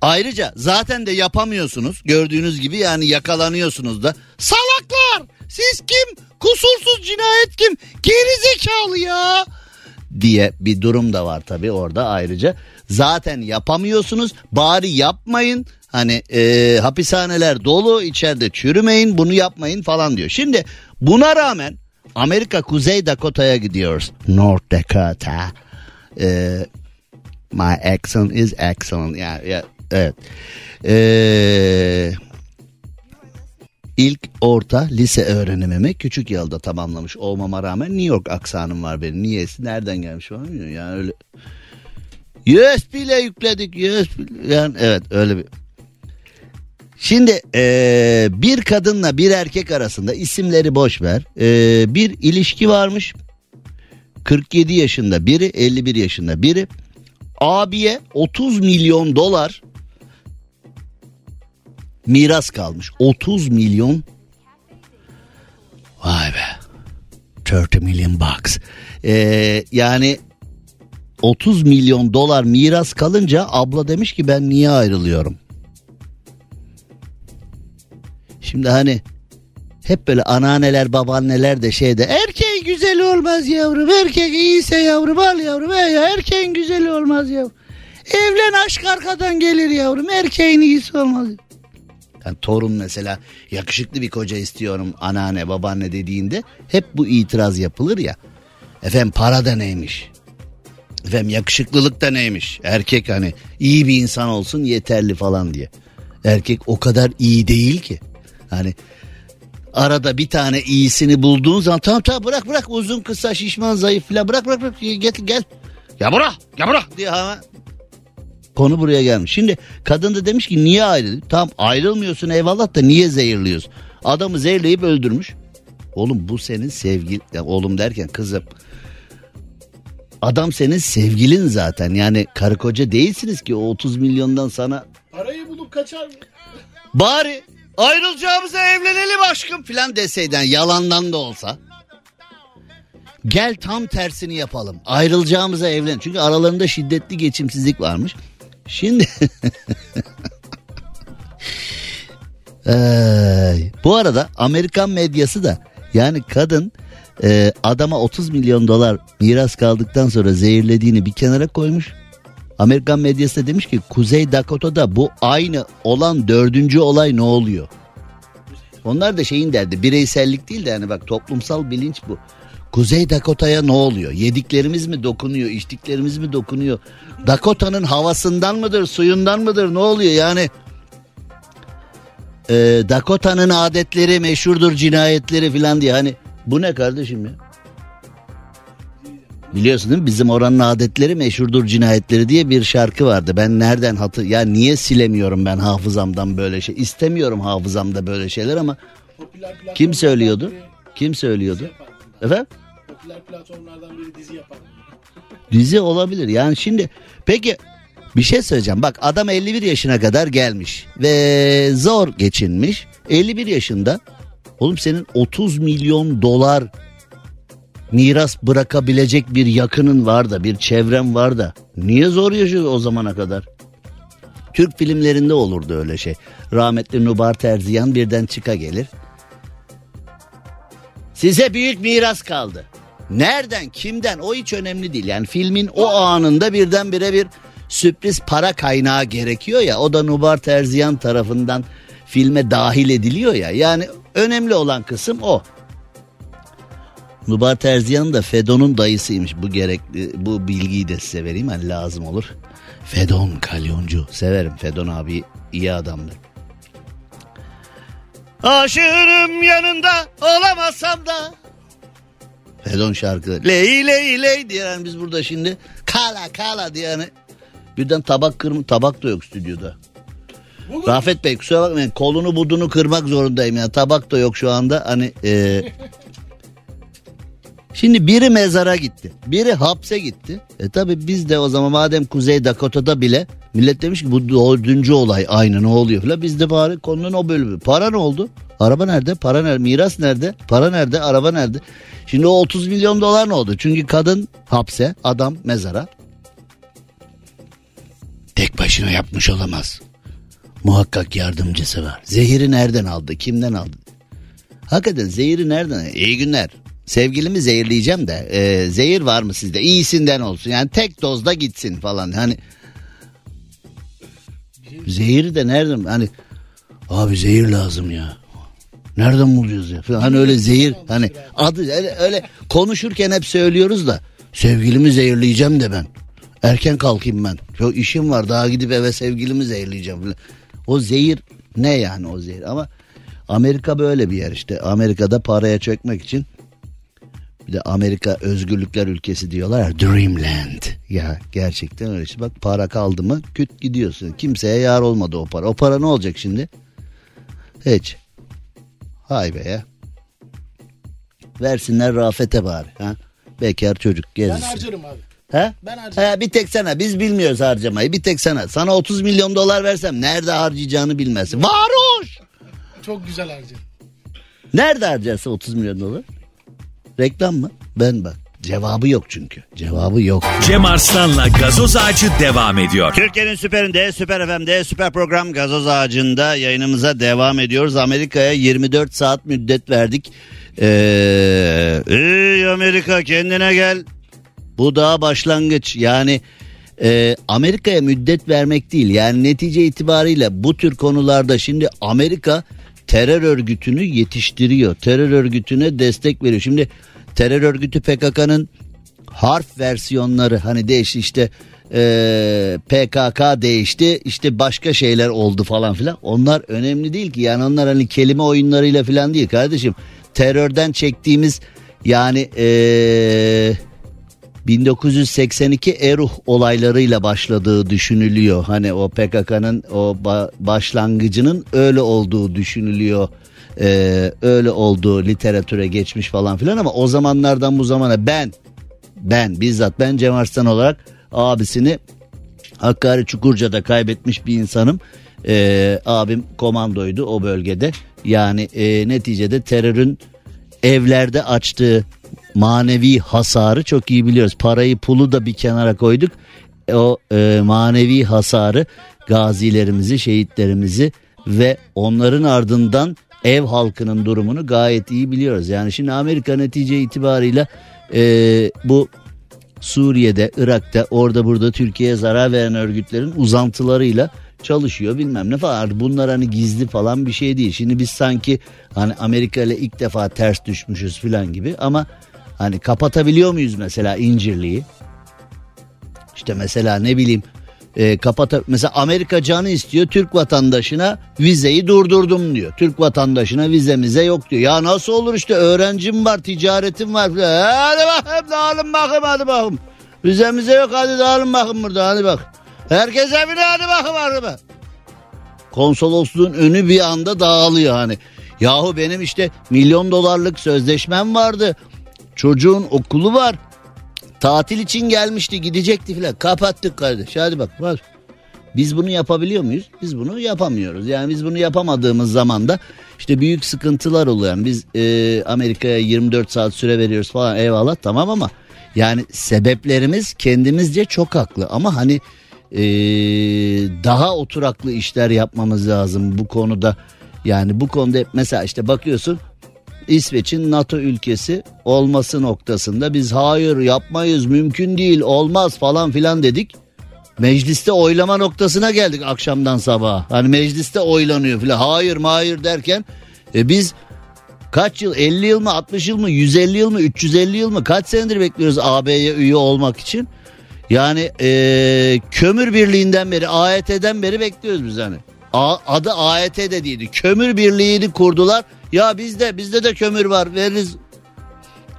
Ayrıca zaten de yapamıyorsunuz gördüğünüz gibi yani yakalanıyorsunuz da. Salaklar siz kim kusursuz cinayet kim geri zekalı ya diye bir durum da var tabi orada ayrıca. Zaten yapamıyorsunuz bari yapmayın hani e, hapishaneler dolu içeride çürümeyin bunu yapmayın falan diyor. Şimdi buna rağmen Amerika Kuzey Dakota'ya gidiyoruz. North Dakota. E, my accent is excellent. Yani, ya, evet. Ee, ilk orta lise öğrenimimi küçük yılda tamamlamış olmama rağmen New York aksanım var benim. Niyesi nereden gelmiş falan bilmiyorum. Yani öyle. USB ile yükledik USB yani evet öyle bir. Şimdi ee, bir kadınla bir erkek arasında isimleri boş ver. Ee, bir ilişki varmış. 47 yaşında biri 51 yaşında biri. Abiye 30 milyon dolar miras kalmış. 30 milyon. Vay be. 30 milyon bucks. Ee, yani 30 milyon dolar miras kalınca abla demiş ki ben niye ayrılıyorum? Şimdi hani hep böyle anneanneler babaanneler de şeyde erkeğin güzeli olmaz yavrum erkek iyiyse yavrum al yavrum e ya erkeğin güzeli olmaz yavrum. Evlen aşk arkadan gelir yavrum erkeğin iyisi olmaz. Yani torun mesela yakışıklı bir koca istiyorum anneanne babaanne dediğinde hep bu itiraz yapılır ya. Efendim para da neymiş? Efendim yakışıklılık da neymiş? Erkek hani iyi bir insan olsun yeterli falan diye. Erkek o kadar iyi değil ki. Hani arada bir tane iyisini bulduğun zaman tamam tamam bırak bırak uzun kısa şişman zayıf filan bırak bırak bırak gel gel. Ya bırak ya bırak diye ama konu buraya gelmiş. Şimdi kadın da demiş ki niye ayrıldın? Tamam ayrılmıyorsun eyvallah da niye zehirliyorsun? Adamı zehirleyip öldürmüş. Oğlum bu senin sevgil ya oğlum derken kızım. Adam senin sevgilin zaten yani karı koca değilsiniz ki o 30 milyondan sana. Parayı bulup kaçar mı? Bari ayrılacağımıza evlenelim aşkım filan deseyden yalandan da olsa. Gel tam tersini yapalım. Ayrılacağımıza evlen. Çünkü aralarında şiddetli geçimsizlik varmış. Şimdi (laughs) Ay, bu arada Amerikan medyası da yani kadın e, adama 30 milyon dolar miras kaldıktan sonra zehirlediğini bir kenara koymuş. Amerikan medyası da demiş ki Kuzey Dakota'da bu aynı olan dördüncü olay ne oluyor? Onlar da şeyin derdi bireysellik değil de yani bak toplumsal bilinç bu. Kuzey Dakota'ya ne oluyor? Yediklerimiz mi dokunuyor, içtiklerimiz mi dokunuyor? Dakota'nın havasından mıdır, suyundan mıdır ne oluyor yani? Ee, Dakota'nın adetleri meşhurdur cinayetleri filan diye hani bu ne kardeşim ya? Biliyorsun değil mi? Bizim oranın adetleri meşhurdur cinayetleri diye bir şarkı vardı. Ben nereden hatır ya niye silemiyorum ben hafızamdan böyle şey? İstemiyorum hafızamda böyle şeyler ama kim söylüyordu? Kim söylüyordu? Efendim? Popüler platformlardan biri dizi yapar. Dizi olabilir. Yani şimdi peki bir şey söyleyeceğim. Bak adam 51 yaşına kadar gelmiş ve zor geçinmiş. 51 yaşında oğlum senin 30 milyon dolar miras bırakabilecek bir yakının var da bir çevren var da niye zor yaşıyor o zamana kadar? Türk filmlerinde olurdu öyle şey. Rahmetli Nubar Terziyan birden çıka gelir. Size büyük miras kaldı. Nereden kimden o hiç önemli değil. Yani filmin o anında birdenbire bir sürpriz para kaynağı gerekiyor ya o da Nubar Terziyan tarafından filme dahil ediliyor ya. Yani önemli olan kısım o. Nubar Terziyan da Fedon'un dayısıymış. Bu gerekli bu bilgiyi de size vereyim hani lazım olur. Fedon kalyoncu. Severim Fedon abi iyi adamdır. Aşığım yanında olamazsam da. Fedon şarkı. Ley ley ley diye yani biz burada şimdi kala kala diye yani. Birden tabak kırm tabak da yok stüdyoda. Rafet Bey kusura bakmayın kolunu budunu kırmak zorundayım yani tabak da yok şu anda hani e, (laughs) Şimdi biri mezara gitti. Biri hapse gitti. E tabi biz de o zaman madem Kuzey Dakota'da bile millet demiş ki bu dördüncü olay aynı ne oluyor falan. Biz de bari konunun o bölümü. Para ne oldu? Araba nerede? Para nerede? Miras nerede? Para nerede? Araba nerede? Şimdi o 30 milyon dolar ne oldu? Çünkü kadın hapse, adam mezara. Tek başına yapmış olamaz. Muhakkak yardımcısı var. Zehiri nereden aldı? Kimden aldı? Hakikaten zehiri nereden? İyi günler. Sevgilimi zehirleyeceğim de e, zehir var mı sizde? İyisinden olsun. Yani tek dozda gitsin falan. Hani zehiri de nereden? Hani abi zehir lazım ya. Nereden buluyoruz ya? Hani öyle zehir hani adı öyle, öyle konuşurken hep söylüyoruz da sevgilimi zehirleyeceğim de ben. Erken kalkayım ben. Çok işim var daha gidip eve sevgilimi zehirleyeceğim. O zehir ne yani o zehir ama Amerika böyle bir yer işte. Amerika'da paraya çökmek için bir de Amerika özgürlükler ülkesi diyorlar ya Dreamland. Ya gerçekten öyle. İşte bak para kaldı mı küt gidiyorsun. Kimseye yar olmadı o para. O para ne olacak şimdi? Hiç. Hay be ya. Versinler Rafet'e bari. Ha? Bekar çocuk gezsin. Ben harcarım abi. He? Ben harcarım. He, bir tek sana biz bilmiyoruz harcamayı bir tek sana. Sana 30 milyon dolar versem nerede harcayacağını bilmezsin. Varoş! Çok güzel harcarım. Nerede harcarsın 30 milyon dolar? Reklam mı? Ben bak. Cevabı yok çünkü. Cevabı yok. Cem Arslan'la gazoz ağacı devam ediyor. Türkiye'nin süperinde, süper FM'de, süper program Gazoz Ağacı'nda yayınımıza devam ediyoruz. Amerika'ya 24 saat müddet verdik. Ee, ey Amerika kendine gel. Bu daha başlangıç. Yani e, Amerika'ya müddet vermek değil. Yani netice itibariyle bu tür konularda şimdi Amerika terör örgütünü yetiştiriyor. Terör örgütüne destek veriyor. Şimdi terör örgütü PKK'nın harf versiyonları hani değişti işte e, PKK değişti işte başka şeyler oldu falan filan. Onlar önemli değil ki yani onlar hani kelime oyunlarıyla filan değil kardeşim. Terörden çektiğimiz yani e, 1982 Eruh olaylarıyla başladığı düşünülüyor. Hani o PKK'nın o ba- başlangıcının öyle olduğu düşünülüyor. Ee, öyle olduğu literatüre geçmiş falan filan ama o zamanlardan bu zamana ben ben bizzat ben Cem Arslan olarak abisini Hakkari Çukurca'da kaybetmiş bir insanım. Ee, abim komandoydu o bölgede. Yani e, neticede terörün evlerde açtığı manevi hasarı çok iyi biliyoruz. Parayı pulu da bir kenara koyduk. O e, manevi hasarı gazilerimizi, şehitlerimizi ve onların ardından ev halkının durumunu gayet iyi biliyoruz. Yani şimdi Amerika netice itibarıyla e, bu Suriye'de, Irak'ta, orada burada Türkiye'ye zarar veren örgütlerin uzantılarıyla çalışıyor bilmem ne falan. Bunlar hani gizli falan bir şey değil. Şimdi biz sanki hani Amerika ile ilk defa ters düşmüşüz falan gibi ama hani kapatabiliyor muyuz mesela İncirli'yi? İşte mesela ne bileyim e, kapata mesela Amerika canı istiyor Türk vatandaşına vizeyi durdurdum diyor. Türk vatandaşına vizemize yok diyor. Ya nasıl olur işte öğrencim var ticaretim var. Hadi bakayım dağılın bakayım hadi bakayım. Vizemize yok hadi dağılın bakın burada hadi bak. Herkes evine hadi bakayım hadi bak. Konsolosluğun önü bir anda dağılıyor hani. Yahu benim işte milyon dolarlık sözleşmem vardı. Çocuğun okulu var. Tatil için gelmişti gidecekti filan. Kapattık kardeş hadi bak. bak. Biz bunu yapabiliyor muyuz? Biz bunu yapamıyoruz. Yani biz bunu yapamadığımız zaman da işte büyük sıkıntılar oluyor. Yani biz e, Amerika'ya 24 saat süre veriyoruz falan eyvallah tamam ama yani sebeplerimiz kendimizce çok haklı. Ama hani e, daha oturaklı işler yapmamız lazım bu konuda. Yani bu konuda hep mesela işte bakıyorsun İsveç'in NATO ülkesi olması noktasında biz hayır yapmayız mümkün değil olmaz falan filan dedik. Mecliste oylama noktasına geldik akşamdan sabaha. Hani mecliste oylanıyor filan hayır hayır derken e biz kaç yıl 50 yıl mı 60 yıl mı 150 yıl mı 350 yıl mı kaç senedir bekliyoruz AB'ye üye olmak için. Yani e, kömür birliğinden beri AYT'den beri bekliyoruz biz hani. A, adı AYT de değildi. Kömür birliğini kurdular. Ya bizde bizde de kömür var veririz.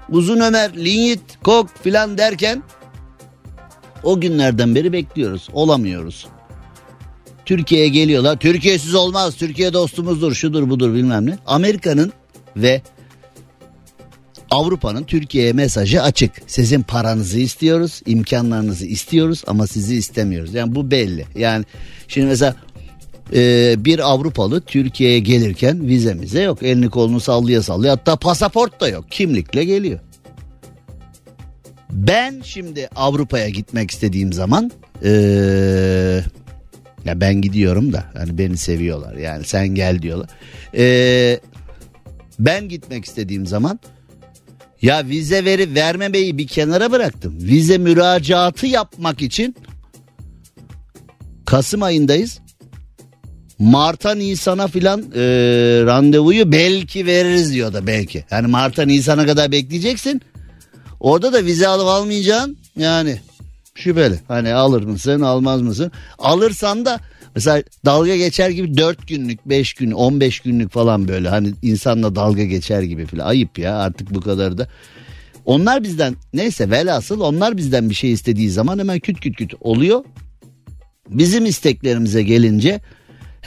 Uzun Ömer, Linyit, Kok filan derken o günlerden beri bekliyoruz. Olamıyoruz. Türkiye'ye geliyorlar. Türkiye'siz olmaz. Türkiye dostumuzdur. Şudur budur bilmem ne. Amerika'nın ve Avrupa'nın Türkiye'ye mesajı açık. Sizin paranızı istiyoruz, imkanlarınızı istiyoruz ama sizi istemiyoruz. Yani bu belli. Yani şimdi mesela e, bir Avrupalı Türkiye'ye gelirken vizemize yok. Elini kolunu sallaya sallaya hatta pasaport da yok. Kimlikle geliyor. Ben şimdi Avrupa'ya gitmek istediğim zaman ee, ya ben gidiyorum da hani beni seviyorlar yani sen gel diyorlar. Ee, ben gitmek istediğim zaman ya vize veri vermemeyi bir kenara bıraktım. Vize müracaatı yapmak için Kasım ayındayız. Mart'a Nisan'a filan e, randevuyu belki veririz diyor da belki. Yani Mart'a Nisan'a kadar bekleyeceksin. Orada da vize alıp almayacaksın yani şüpheli. Hani alır mısın almaz mısın? Alırsan da mesela dalga geçer gibi 4 günlük 5 gün 15 günlük falan böyle hani insanla dalga geçer gibi filan ayıp ya artık bu kadar da. Onlar bizden neyse velhasıl onlar bizden bir şey istediği zaman hemen küt küt küt oluyor. Bizim isteklerimize gelince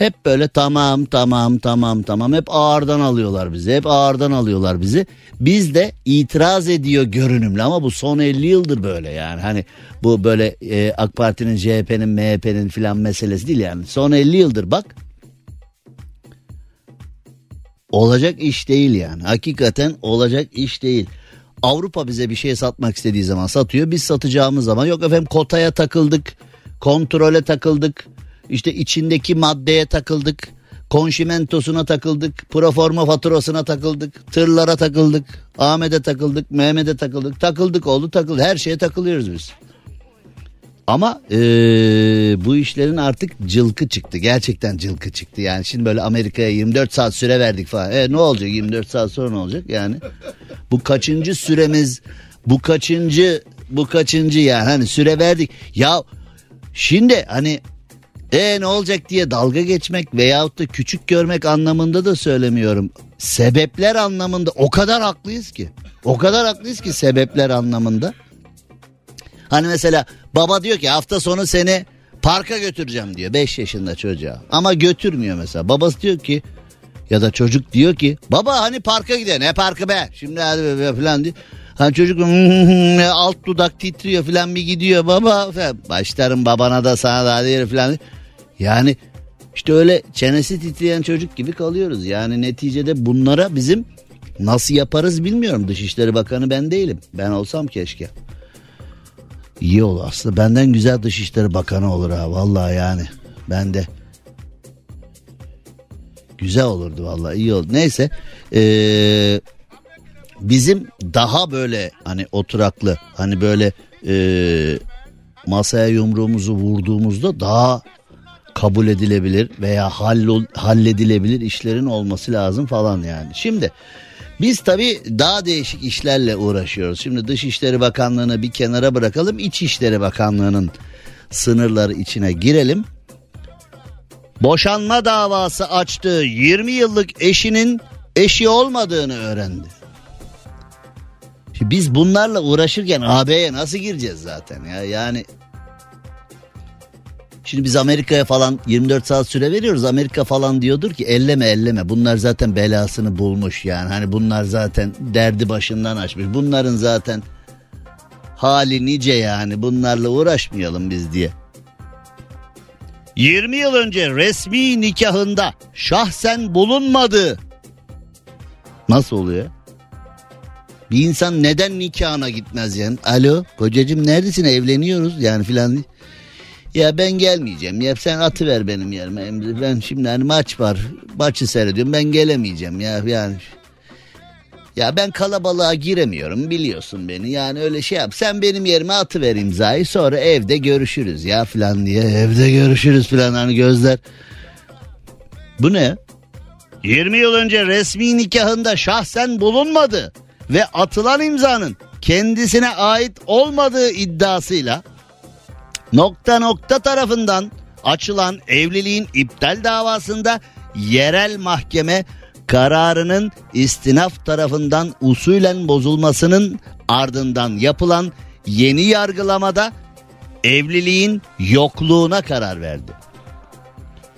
hep böyle tamam tamam tamam tamam hep ağırdan alıyorlar bizi. Hep ağırdan alıyorlar bizi. Biz de itiraz ediyor görünümlü ama bu son 50 yıldır böyle yani. Hani bu böyle e, AK Parti'nin, CHP'nin, MHP'nin filan meselesi değil yani. Son 50 yıldır bak. Olacak iş değil yani. Hakikaten olacak iş değil. Avrupa bize bir şey satmak istediği zaman satıyor. Biz satacağımız zaman yok efendim kotaya takıldık, kontrole takıldık işte içindeki maddeye takıldık. Konşimentosuna takıldık. Proforma faturasına takıldık. Tırlara takıldık. Ahmet'e takıldık. Mehmet'e takıldık. Takıldık oldu takıldı. Her şeye takılıyoruz biz. Ama ee, bu işlerin artık cılkı çıktı. Gerçekten cılkı çıktı. Yani şimdi böyle Amerika'ya 24 saat süre verdik falan. E ne olacak 24 saat sonra ne olacak yani? Bu kaçıncı süremiz? Bu kaçıncı? Bu kaçıncı yani? Hani süre verdik. Ya şimdi hani e ne olacak diye dalga geçmek veyahut da küçük görmek anlamında da söylemiyorum. Sebepler anlamında o kadar haklıyız ki. O kadar haklıyız ki sebepler anlamında. Hani mesela baba diyor ki hafta sonu seni parka götüreceğim diyor 5 yaşında çocuğa. Ama götürmüyor mesela. Babası diyor ki ya da çocuk diyor ki baba hani parka gidelim ne parkı be şimdi hadi be falan diyor. Hani çocuk alt dudak titriyor falan bir gidiyor baba. Başlarım babana da sana da hadi falan. Yani işte öyle çenesi titreyen çocuk gibi kalıyoruz. Yani neticede bunlara bizim nasıl yaparız bilmiyorum. Dışişleri Bakanı ben değilim. Ben olsam keşke. İyi olur aslında. Benden güzel Dışişleri Bakanı olur ha. Vallahi yani. Ben de. Güzel olurdu vallahi iyi olur. Neyse. Ee, bizim daha böyle hani oturaklı hani böyle e, masaya yumruğumuzu vurduğumuzda daha kabul edilebilir veya hallol, halledilebilir işlerin olması lazım falan yani. Şimdi biz tabii daha değişik işlerle uğraşıyoruz. Şimdi Dışişleri Bakanlığı'nı bir kenara bırakalım. İçişleri Bakanlığı'nın sınırları içine girelim. Boşanma davası açtığı 20 yıllık eşinin eşi olmadığını öğrendi. Şimdi biz bunlarla uğraşırken AB'ye nasıl gireceğiz zaten ya? Yani Şimdi biz Amerika'ya falan 24 saat süre veriyoruz. Amerika falan diyordur ki elleme elleme. Bunlar zaten belasını bulmuş yani. Hani bunlar zaten derdi başından açmış. Bunların zaten hali nice yani. Bunlarla uğraşmayalım biz diye. 20 yıl önce resmi nikahında şahsen bulunmadı. Nasıl oluyor? Bir insan neden nikahına gitmez yani? Alo kocacığım neredesin evleniyoruz yani filan. Ya ben gelmeyeceğim. Ya sen atı ver benim yerime. Ben şimdi hani maç var. Maçı seyrediyorum. Ben gelemeyeceğim ya yani. Ya ben kalabalığa giremiyorum biliyorsun beni yani öyle şey yap. Sen benim yerime atıver imzayı sonra evde görüşürüz ya falan diye. Evde görüşürüz falan hani gözler. Bu ne? 20 yıl önce resmi nikahında şahsen bulunmadı ve atılan imzanın kendisine ait olmadığı iddiasıyla nokta nokta tarafından açılan evliliğin iptal davasında yerel mahkeme kararının istinaf tarafından usulen bozulmasının ardından yapılan yeni yargılamada evliliğin yokluğuna karar verdi.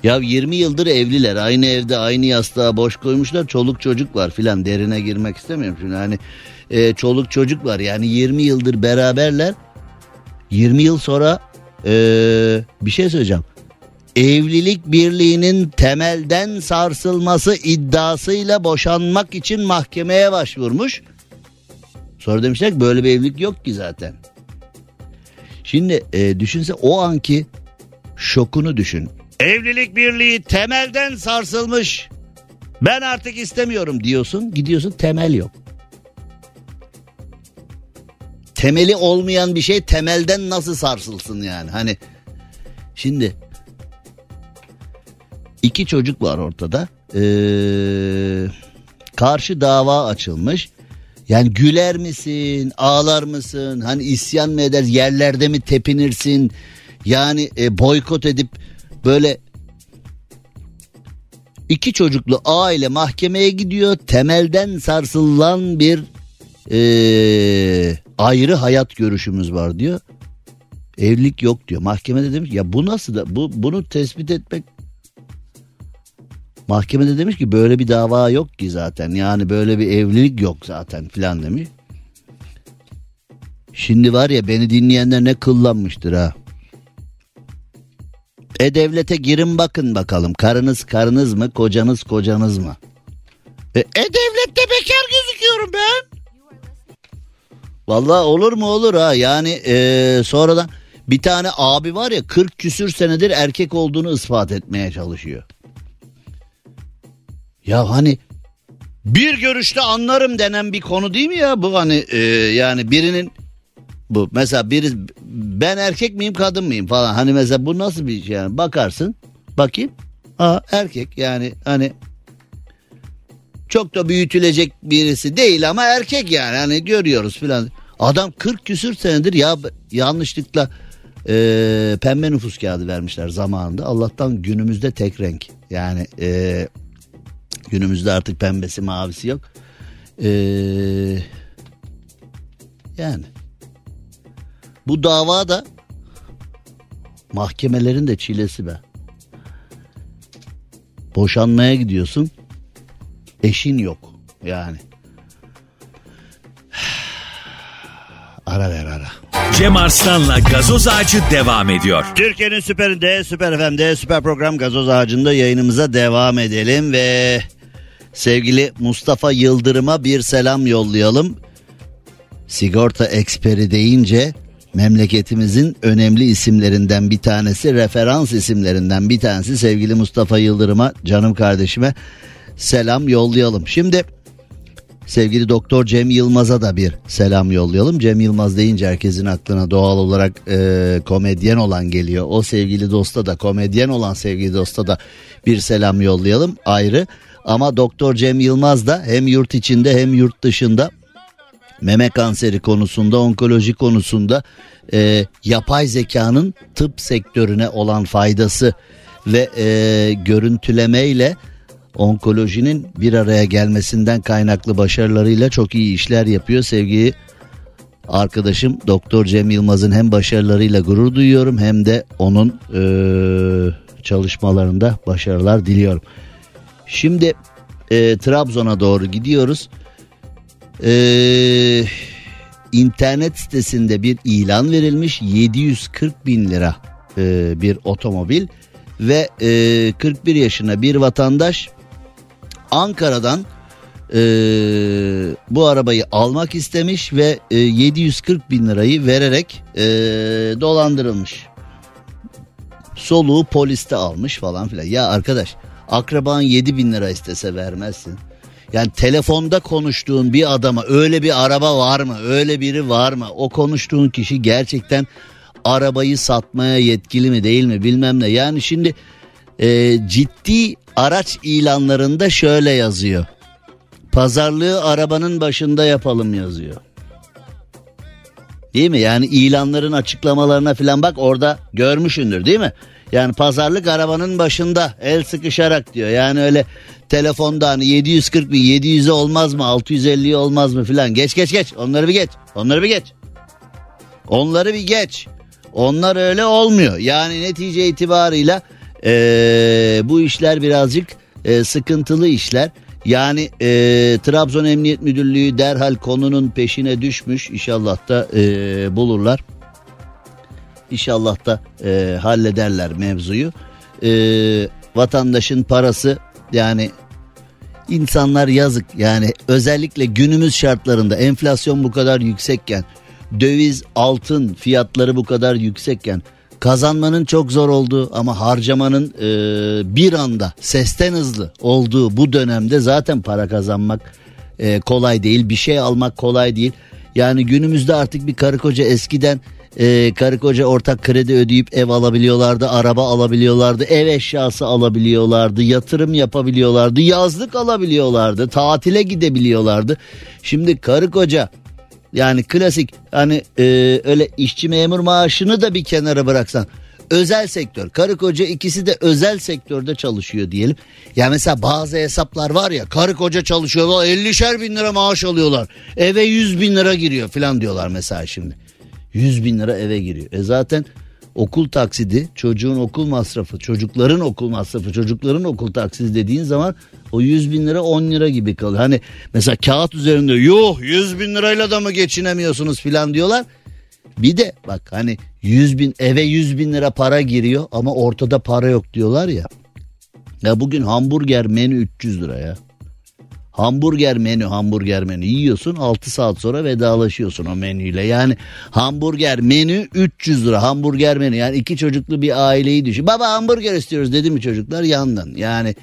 Ya 20 yıldır evliler aynı evde aynı yastığa boş koymuşlar çoluk çocuk var filan derine girmek istemiyorum şimdi hani e, çoluk çocuk var yani 20 yıldır beraberler 20 yıl sonra e, bir şey söyleyeceğim evlilik birliğinin temelden sarsılması iddiasıyla boşanmak için mahkemeye başvurmuş. Sonra demişler ki böyle bir evlilik yok ki zaten. Şimdi e, düşünse o anki şokunu düşün. Evlilik birliği temelden sarsılmış. Ben artık istemiyorum diyorsun. Gidiyorsun temel yok. Temeli olmayan bir şey temelden nasıl sarsılsın yani? Hani şimdi iki çocuk var ortada. Ee, karşı dava açılmış. Yani güler misin, ağlar mısın? Hani isyan mı eder, yerlerde mi tepinirsin? Yani e, boykot edip böyle iki çocuklu aile mahkemeye gidiyor. Temelden sarsılan bir e, ayrı hayat görüşümüz var diyor. Evlilik yok diyor. Mahkemede demiş ya bu nasıl da bu bunu tespit etmek Mahkemede demiş ki böyle bir dava yok ki zaten. Yani böyle bir evlilik yok zaten filan demiş. Şimdi var ya beni dinleyenler ne kıllanmıştır ha. E-Devlet'e girin bakın bakalım. Karınız karınız mı kocanız kocanız mı? E, E-Devlet'te bekar gözüküyorum ben. Vallahi olur mu olur ha. Yani e, sonradan bir tane abi var ya 40 küsür senedir erkek olduğunu ispat etmeye çalışıyor. Ya hani bir görüşte anlarım denen bir konu değil mi ya? Bu hani e, yani birinin bu mesela biri ben erkek miyim kadın mıyım falan. Hani mesela bu nasıl bir şey yani? Bakarsın bakayım. Aa erkek yani hani çok da büyütülecek birisi değil ama erkek yani hani görüyoruz filan adam 40 küsür senedir ya yanlışlıkla e, pembe nüfus kağıdı vermişler zamanında Allah'tan günümüzde tek renk yani e, Günümüzde artık pembesi mavisi yok. Ee, yani bu dava da mahkemelerin de çilesi be. Boşanmaya gidiyorsun. Eşin yok yani. Ara ver ara. Cem Arslan'la gazoz ağacı devam ediyor. Türkiye'nin süperinde, süper FM'de, süper program gazoz ağacında yayınımıza devam edelim ve sevgili Mustafa Yıldırım'a bir selam yollayalım. Sigorta eksperi deyince memleketimizin önemli isimlerinden bir tanesi, referans isimlerinden bir tanesi sevgili Mustafa Yıldırım'a, canım kardeşime selam yollayalım. Şimdi sevgili Doktor Cem Yılmaz'a da bir selam yollayalım. Cem Yılmaz deyince herkesin aklına doğal olarak e, komedyen olan geliyor. O sevgili dosta da komedyen olan sevgili dosta da bir selam yollayalım ayrı. Ama Doktor Cem Yılmaz da hem yurt içinde hem yurt dışında meme kanseri konusunda, onkoloji konusunda e, yapay zekanın tıp sektörüne olan faydası ve e, görüntülemeyle onkolojinin bir araya gelmesinden kaynaklı başarılarıyla çok iyi işler yapıyor. Sevgili arkadaşım Doktor Cem Yılmaz'ın hem başarılarıyla gurur duyuyorum hem de onun e, çalışmalarında başarılar diliyorum. Şimdi e, Trabzon'a doğru gidiyoruz. E, internet sitesinde bir ilan verilmiş 740 bin lira e, bir otomobil ve e, 41 yaşına bir vatandaş Ankara'dan e, bu arabayı almak istemiş ve e, 740 bin lirayı vererek e, dolandırılmış. Soluğu poliste almış falan filan. Ya arkadaş akraban 7 bin lira istese vermezsin. Yani telefonda konuştuğun bir adama öyle bir araba var mı? Öyle biri var mı? O konuştuğun kişi gerçekten arabayı satmaya yetkili mi değil mi bilmem ne. Yani şimdi e, ciddi araç ilanlarında şöyle yazıyor. Pazarlığı arabanın başında yapalım yazıyor. Değil mi? Yani ilanların açıklamalarına falan bak orada görmüşündür değil mi? Yani pazarlık arabanın başında el sıkışarak diyor. Yani öyle telefonda hani 740 bin 700'e olmaz mı 650'ye olmaz mı filan. Geç geç geç onları bir geç onları bir geç. Onları bir geç. Onlar öyle olmuyor. Yani netice itibarıyla ee, bu işler birazcık e, sıkıntılı işler. Yani e, Trabzon Emniyet Müdürlüğü derhal konunun peşine düşmüş. İnşallah da e, bulurlar. İnşallah da e, hallederler mevzuyu. E, vatandaşın parası yani insanlar yazık yani özellikle günümüz şartlarında enflasyon bu kadar yüksekken döviz altın fiyatları bu kadar yüksekken kazanmanın çok zor olduğu ama harcamanın e, bir anda sesten hızlı olduğu bu dönemde zaten para kazanmak e, kolay değil bir şey almak kolay değil. Yani günümüzde artık bir karı koca eskiden e, karı koca ortak kredi ödeyip ev alabiliyorlardı, araba alabiliyorlardı, ev eşyası alabiliyorlardı, yatırım yapabiliyorlardı, yazlık alabiliyorlardı, tatile gidebiliyorlardı. Şimdi karı koca yani klasik hani e, öyle işçi memur maaşını da bir kenara bıraksan özel sektör karı koca ikisi de özel sektörde çalışıyor diyelim. Ya mesela bazı hesaplar var ya karı koca çalışıyorlar 50'şer bin lira maaş alıyorlar eve 100 bin lira giriyor falan diyorlar mesela şimdi. 100 bin lira eve giriyor. E zaten okul taksidi, çocuğun okul masrafı, çocukların okul masrafı, çocukların okul taksidi dediğin zaman o 100 bin lira 10 lira gibi kalıyor. Hani mesela kağıt üzerinde yuh 100 bin lirayla da mı geçinemiyorsunuz filan diyorlar. Bir de bak hani 100 bin eve 100 bin lira para giriyor ama ortada para yok diyorlar ya. Ya bugün hamburger menü 300 lira ya. Hamburger menü hamburger menü yiyorsun 6 saat sonra vedalaşıyorsun o menüyle. Yani hamburger menü 300 lira hamburger menü yani iki çocuklu bir aileyi düşün. Baba hamburger istiyoruz dedi mi çocuklar yandın. Yani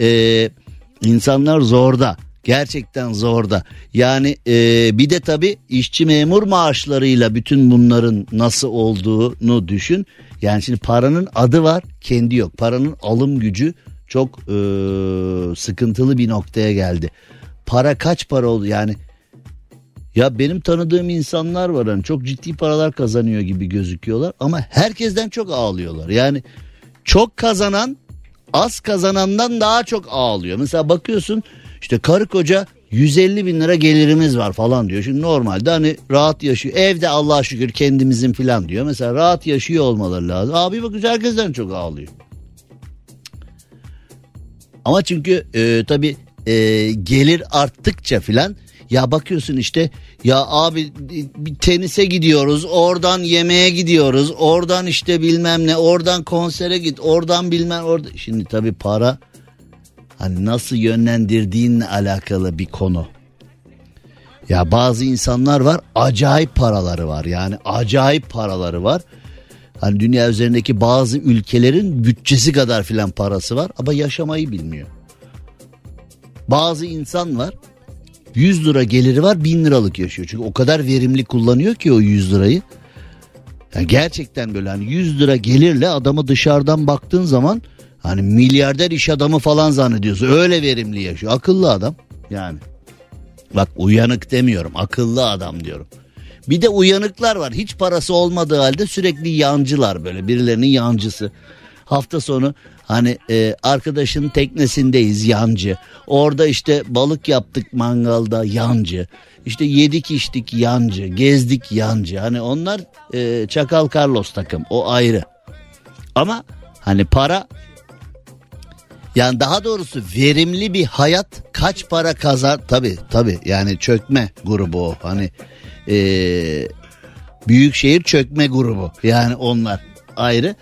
e, insanlar zorda gerçekten zorda. Yani e, bir de tabii işçi memur maaşlarıyla bütün bunların nasıl olduğunu düşün. Yani şimdi paranın adı var kendi yok paranın alım gücü çok e, sıkıntılı bir noktaya geldi. Para kaç para oldu yani ya benim tanıdığım insanlar var hani çok ciddi paralar kazanıyor gibi gözüküyorlar ama herkesten çok ağlıyorlar. Yani çok kazanan az kazanandan daha çok ağlıyor. Mesela bakıyorsun işte karı koca 150 bin lira gelirimiz var falan diyor. Şimdi normalde hani rahat yaşıyor. Evde Allah'a şükür kendimizin falan diyor. Mesela rahat yaşıyor olmaları lazım. Abi bak herkesten çok ağlıyor. Ama çünkü e, tabii e, gelir arttıkça filan ya bakıyorsun işte ya abi bir tenise gidiyoruz oradan yemeğe gidiyoruz oradan işte bilmem ne oradan konsere git oradan bilmem orada şimdi tabii para hani nasıl yönlendirdiğinle alakalı bir konu. Ya bazı insanlar var acayip paraları var yani acayip paraları var. Hani dünya üzerindeki bazı ülkelerin bütçesi kadar filan parası var ama yaşamayı bilmiyor. Bazı insan var 100 lira geliri var 1000 liralık yaşıyor. Çünkü o kadar verimli kullanıyor ki o 100 lirayı. Yani gerçekten böyle hani 100 lira gelirle adamı dışarıdan baktığın zaman hani milyarder iş adamı falan zannediyorsun. Öyle verimli yaşıyor. Akıllı adam yani. Bak uyanık demiyorum akıllı adam diyorum. Bir de uyanıklar var. Hiç parası olmadığı halde sürekli yancılar böyle birilerinin yancısı. Hafta sonu hani e, arkadaşın teknesindeyiz yancı. Orada işte balık yaptık mangalda yancı. İşte yedik içtik yancı, gezdik yancı. Hani onlar e, Çakal Carlos takım o ayrı. Ama hani para yani daha doğrusu verimli bir hayat kaç para kazar tabi tabi yani çökme grubu o hani e, büyükşehir çökme grubu yani onlar ayrı.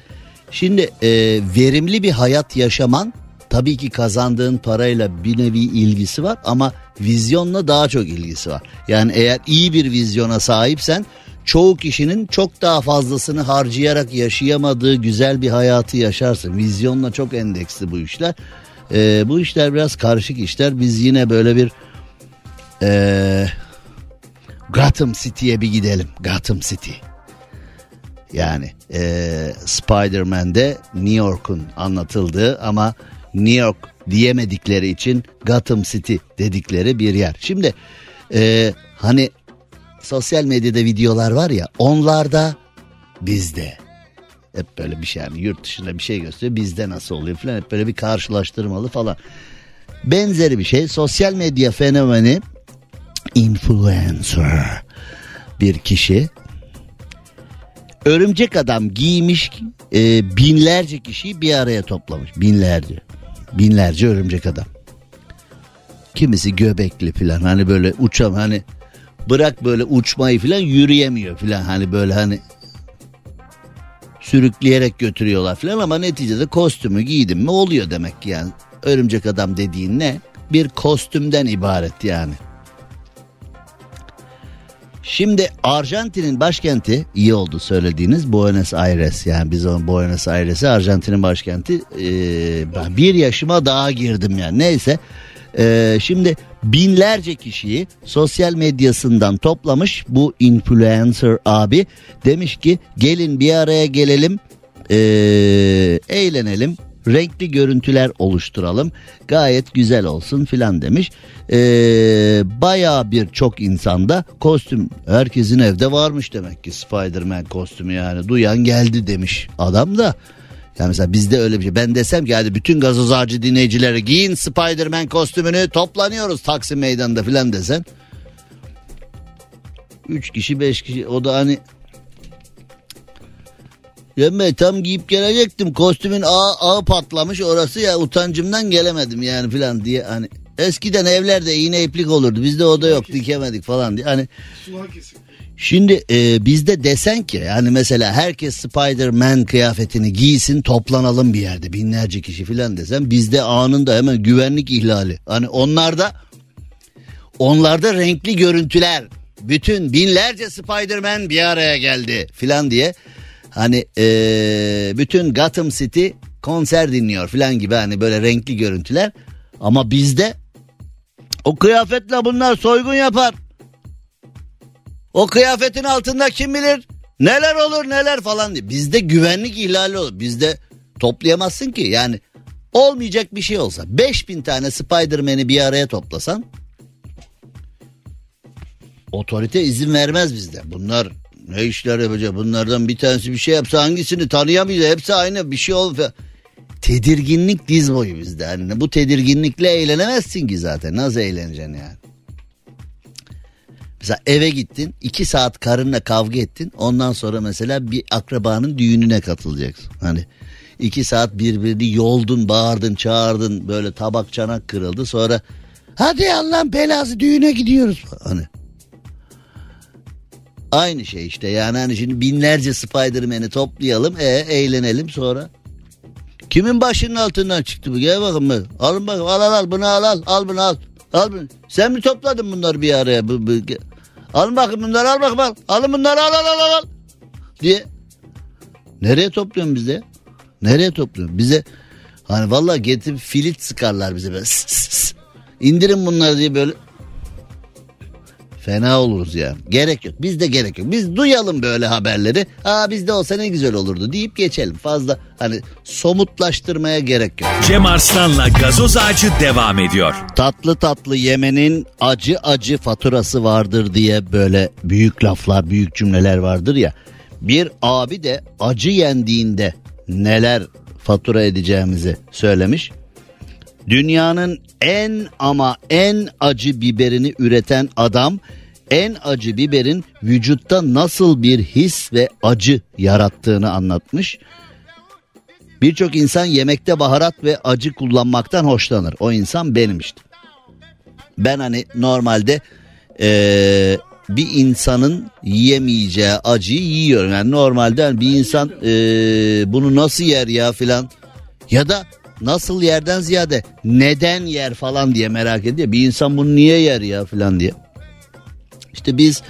Şimdi e, verimli bir hayat yaşaman tabii ki kazandığın parayla bir nevi ilgisi var ama vizyonla daha çok ilgisi var. Yani eğer iyi bir vizyona sahipsen çoğu kişinin çok daha fazlasını harcayarak yaşayamadığı güzel bir hayatı yaşarsın. Vizyonla çok endeksli bu işler. Ee, bu işler biraz karışık işler. Biz yine böyle bir ee, Gotham City'ye bir gidelim. Gotham City. Yani e, Spider-Man'de New York'un anlatıldığı ama New York diyemedikleri için Gotham City dedikleri bir yer. Şimdi e, hani sosyal medyada videolar var ya onlarda bizde hep böyle bir şey yani yurt dışında bir şey gösteriyor bizde nasıl oluyor falan hep böyle bir karşılaştırmalı falan. Benzeri bir şey sosyal medya fenomeni influencer. Bir kişi. Örümcek adam giymiş e, binlerce kişiyi bir araya toplamış. Binlerce. Binlerce örümcek adam. Kimisi göbekli falan hani böyle uçam hani bırak böyle uçmayı falan yürüyemiyor falan hani böyle hani sürükleyerek götürüyorlar falan ama neticede kostümü giydim mi oluyor demek ki yani. Örümcek adam dediğin ne? Bir kostümden ibaret yani. Şimdi Arjantin'in başkenti iyi oldu söylediğiniz Buenos Aires. Yani biz onun Buenos Aires'i Arjantin'in başkenti ee, ben bir yaşıma daha girdim yani. Neyse ee, şimdi binlerce kişiyi sosyal medyasından toplamış bu influencer abi. Demiş ki gelin bir araya gelelim ee, eğlenelim renkli görüntüler oluşturalım gayet güzel olsun filan demiş. Ee, Baya birçok insanda kostüm herkesin evde varmış demek ki Spider-Man kostümü yani duyan geldi demiş adam da. Yani mesela bizde öyle bir şey. Ben desem ki hadi bütün gazoz ağacı dinleyicileri giyin Spider-Man kostümünü toplanıyoruz Taksim Meydanı'nda filan desen. Üç kişi beş kişi o da hani ben tam giyip gelecektim. Kostümün ağı, ağı patlamış. Orası ya utancımdan gelemedim yani filan diye. Hani eskiden evlerde iğne iplik olurdu. Bizde o da yok dikemedik falan diye. Hani Şimdi e, bizde desen ki yani mesela herkes Spider-Man kıyafetini giysin toplanalım bir yerde binlerce kişi filan desen bizde anında hemen güvenlik ihlali. Hani onlarda onlarda renkli görüntüler. Bütün binlerce Spider-Man bir araya geldi filan diye hani e, bütün Gotham City konser dinliyor filan gibi hani böyle renkli görüntüler ama bizde o kıyafetle bunlar soygun yapar. O kıyafetin altında kim bilir neler olur neler falan diye. Bizde güvenlik ihlali olur. Bizde toplayamazsın ki yani olmayacak bir şey olsa 5000 tane Spider-Man'i bir araya toplasan otorite izin vermez bizde. Bunlar ne işler yapacak bunlardan bir tanesi bir şey yapsa hangisini tanıyamayacak hepsi aynı bir şey olur. Tedirginlik diz boyu bizde. Yani bu tedirginlikle eğlenemezsin ki zaten. Nasıl eğleneceksin yani? Mesela eve gittin iki saat karınla kavga ettin ondan sonra mesela bir akrabanın düğününe katılacaksın. Hani iki saat birbirini yoldun bağırdın çağırdın böyle tabak çanak kırıldı sonra hadi Allah'ın belası düğüne gidiyoruz. Hani aynı şey işte yani hani şimdi binlerce Spiderman'i toplayalım e, eğlenelim sonra. Kimin başının altından çıktı bu gel bakın mı? Alın bakın al al al bunu al al al bunu al. Al bunu. Sen mi topladın bunları bir araya? Bu, bu, Alın bakın bunları al bakın al. Alın bunları al al al al. Diye. Nereye topluyorsun bize? Nereye topluyorsun? Bize hani vallahi getirip filit sıkarlar bize böyle. Sıs. İndirin bunları diye böyle Fena oluruz ya. Gerek yok. Bizde gerek yok. Biz duyalım böyle haberleri. Aa bizde olsa ne güzel olurdu deyip geçelim. Fazla hani somutlaştırmaya gerek yok. Cem Arslan'la gazoz ağacı devam ediyor. Tatlı tatlı yemenin acı acı faturası vardır diye böyle büyük laflar, büyük cümleler vardır ya. Bir abi de acı yendiğinde neler fatura edeceğimizi söylemiş. Dünyanın en ama en acı biberini üreten adam en acı biberin vücutta nasıl bir his ve acı yarattığını anlatmış. Birçok insan yemekte baharat ve acı kullanmaktan hoşlanır. O insan benim işte. Ben hani normalde ee, bir insanın yiyemeyeceği acıyı yiyorum. Yani normalde hani bir insan ee, bunu nasıl yer ya filan ya da nasıl yerden ziyade neden yer falan diye merak ediyor. Bir insan bunu niye yer ya falan diye. İşte biz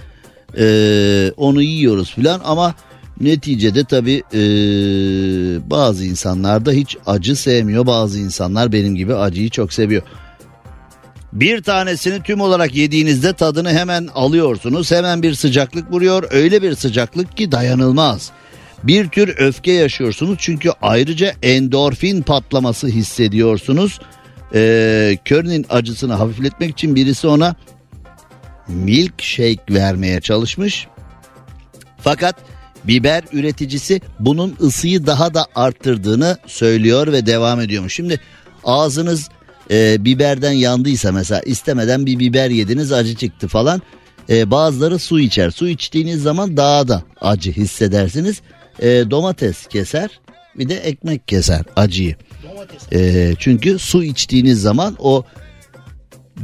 e, onu yiyoruz falan ama Neticede tabii e, bazı insanlar da hiç acı sevmiyor. Bazı insanlar benim gibi acıyı çok seviyor. Bir tanesini tüm olarak yediğinizde tadını hemen alıyorsunuz. Hemen bir sıcaklık vuruyor. Öyle bir sıcaklık ki dayanılmaz. Bir tür öfke yaşıyorsunuz çünkü ayrıca endorfin patlaması hissediyorsunuz. Ee, Körn'in acısını hafifletmek için birisi ona milkshake vermeye çalışmış. Fakat biber üreticisi bunun ısıyı daha da arttırdığını söylüyor ve devam ediyormuş. Şimdi ağzınız e, biberden yandıysa mesela istemeden bir biber yediniz acı çıktı falan. E, bazıları su içer. Su içtiğiniz zaman daha da acı hissedersiniz. E, domates keser bir de ekmek keser acıyı. E, çünkü su içtiğiniz zaman o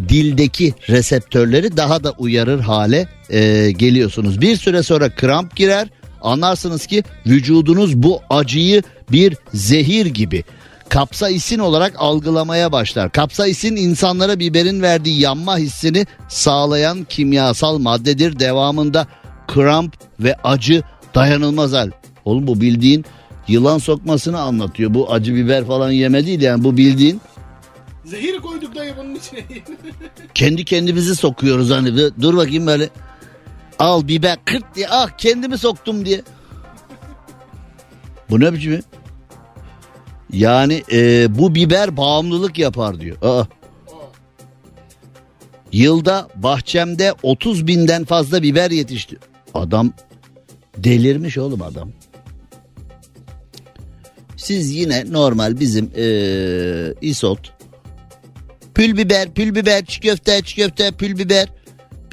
dildeki reseptörleri daha da uyarır hale e, geliyorsunuz. Bir süre sonra kramp girer anlarsınız ki vücudunuz bu acıyı bir zehir gibi kapsaisin olarak algılamaya başlar. Kapsaisin insanlara biberin verdiği yanma hissini sağlayan kimyasal maddedir. Devamında kramp ve acı dayanılmaz hal. Oğlum bu bildiğin yılan sokmasını anlatıyor. Bu acı biber falan yeme değil yani bu bildiğin Zehir koyduk dayı bunun içine. (laughs) kendi kendimizi sokuyoruz hani dur bakayım böyle al biber kırt diye ah kendimi soktum diye. Bu ne biçim? Yani e, bu biber bağımlılık yapar diyor. Aa. Yılda bahçemde 30 binden fazla biber yetişti. Adam delirmiş oğlum adam. Siz yine normal bizim e, isot pül biber, pül biber, çiğ köfte, çiğ köfte, pül biber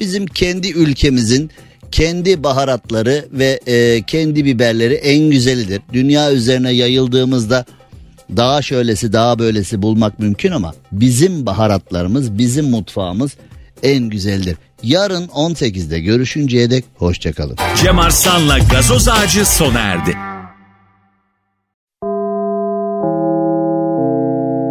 bizim kendi ülkemizin kendi baharatları ve e, kendi biberleri en güzelidir. Dünya üzerine yayıldığımızda daha şöylesi daha böylesi bulmak mümkün ama bizim baharatlarımız bizim mutfağımız en güzeldir. Yarın 18'de görüşünceye dek hoşçakalın. Cem Arslan'la gazoz ağacı sona erdi.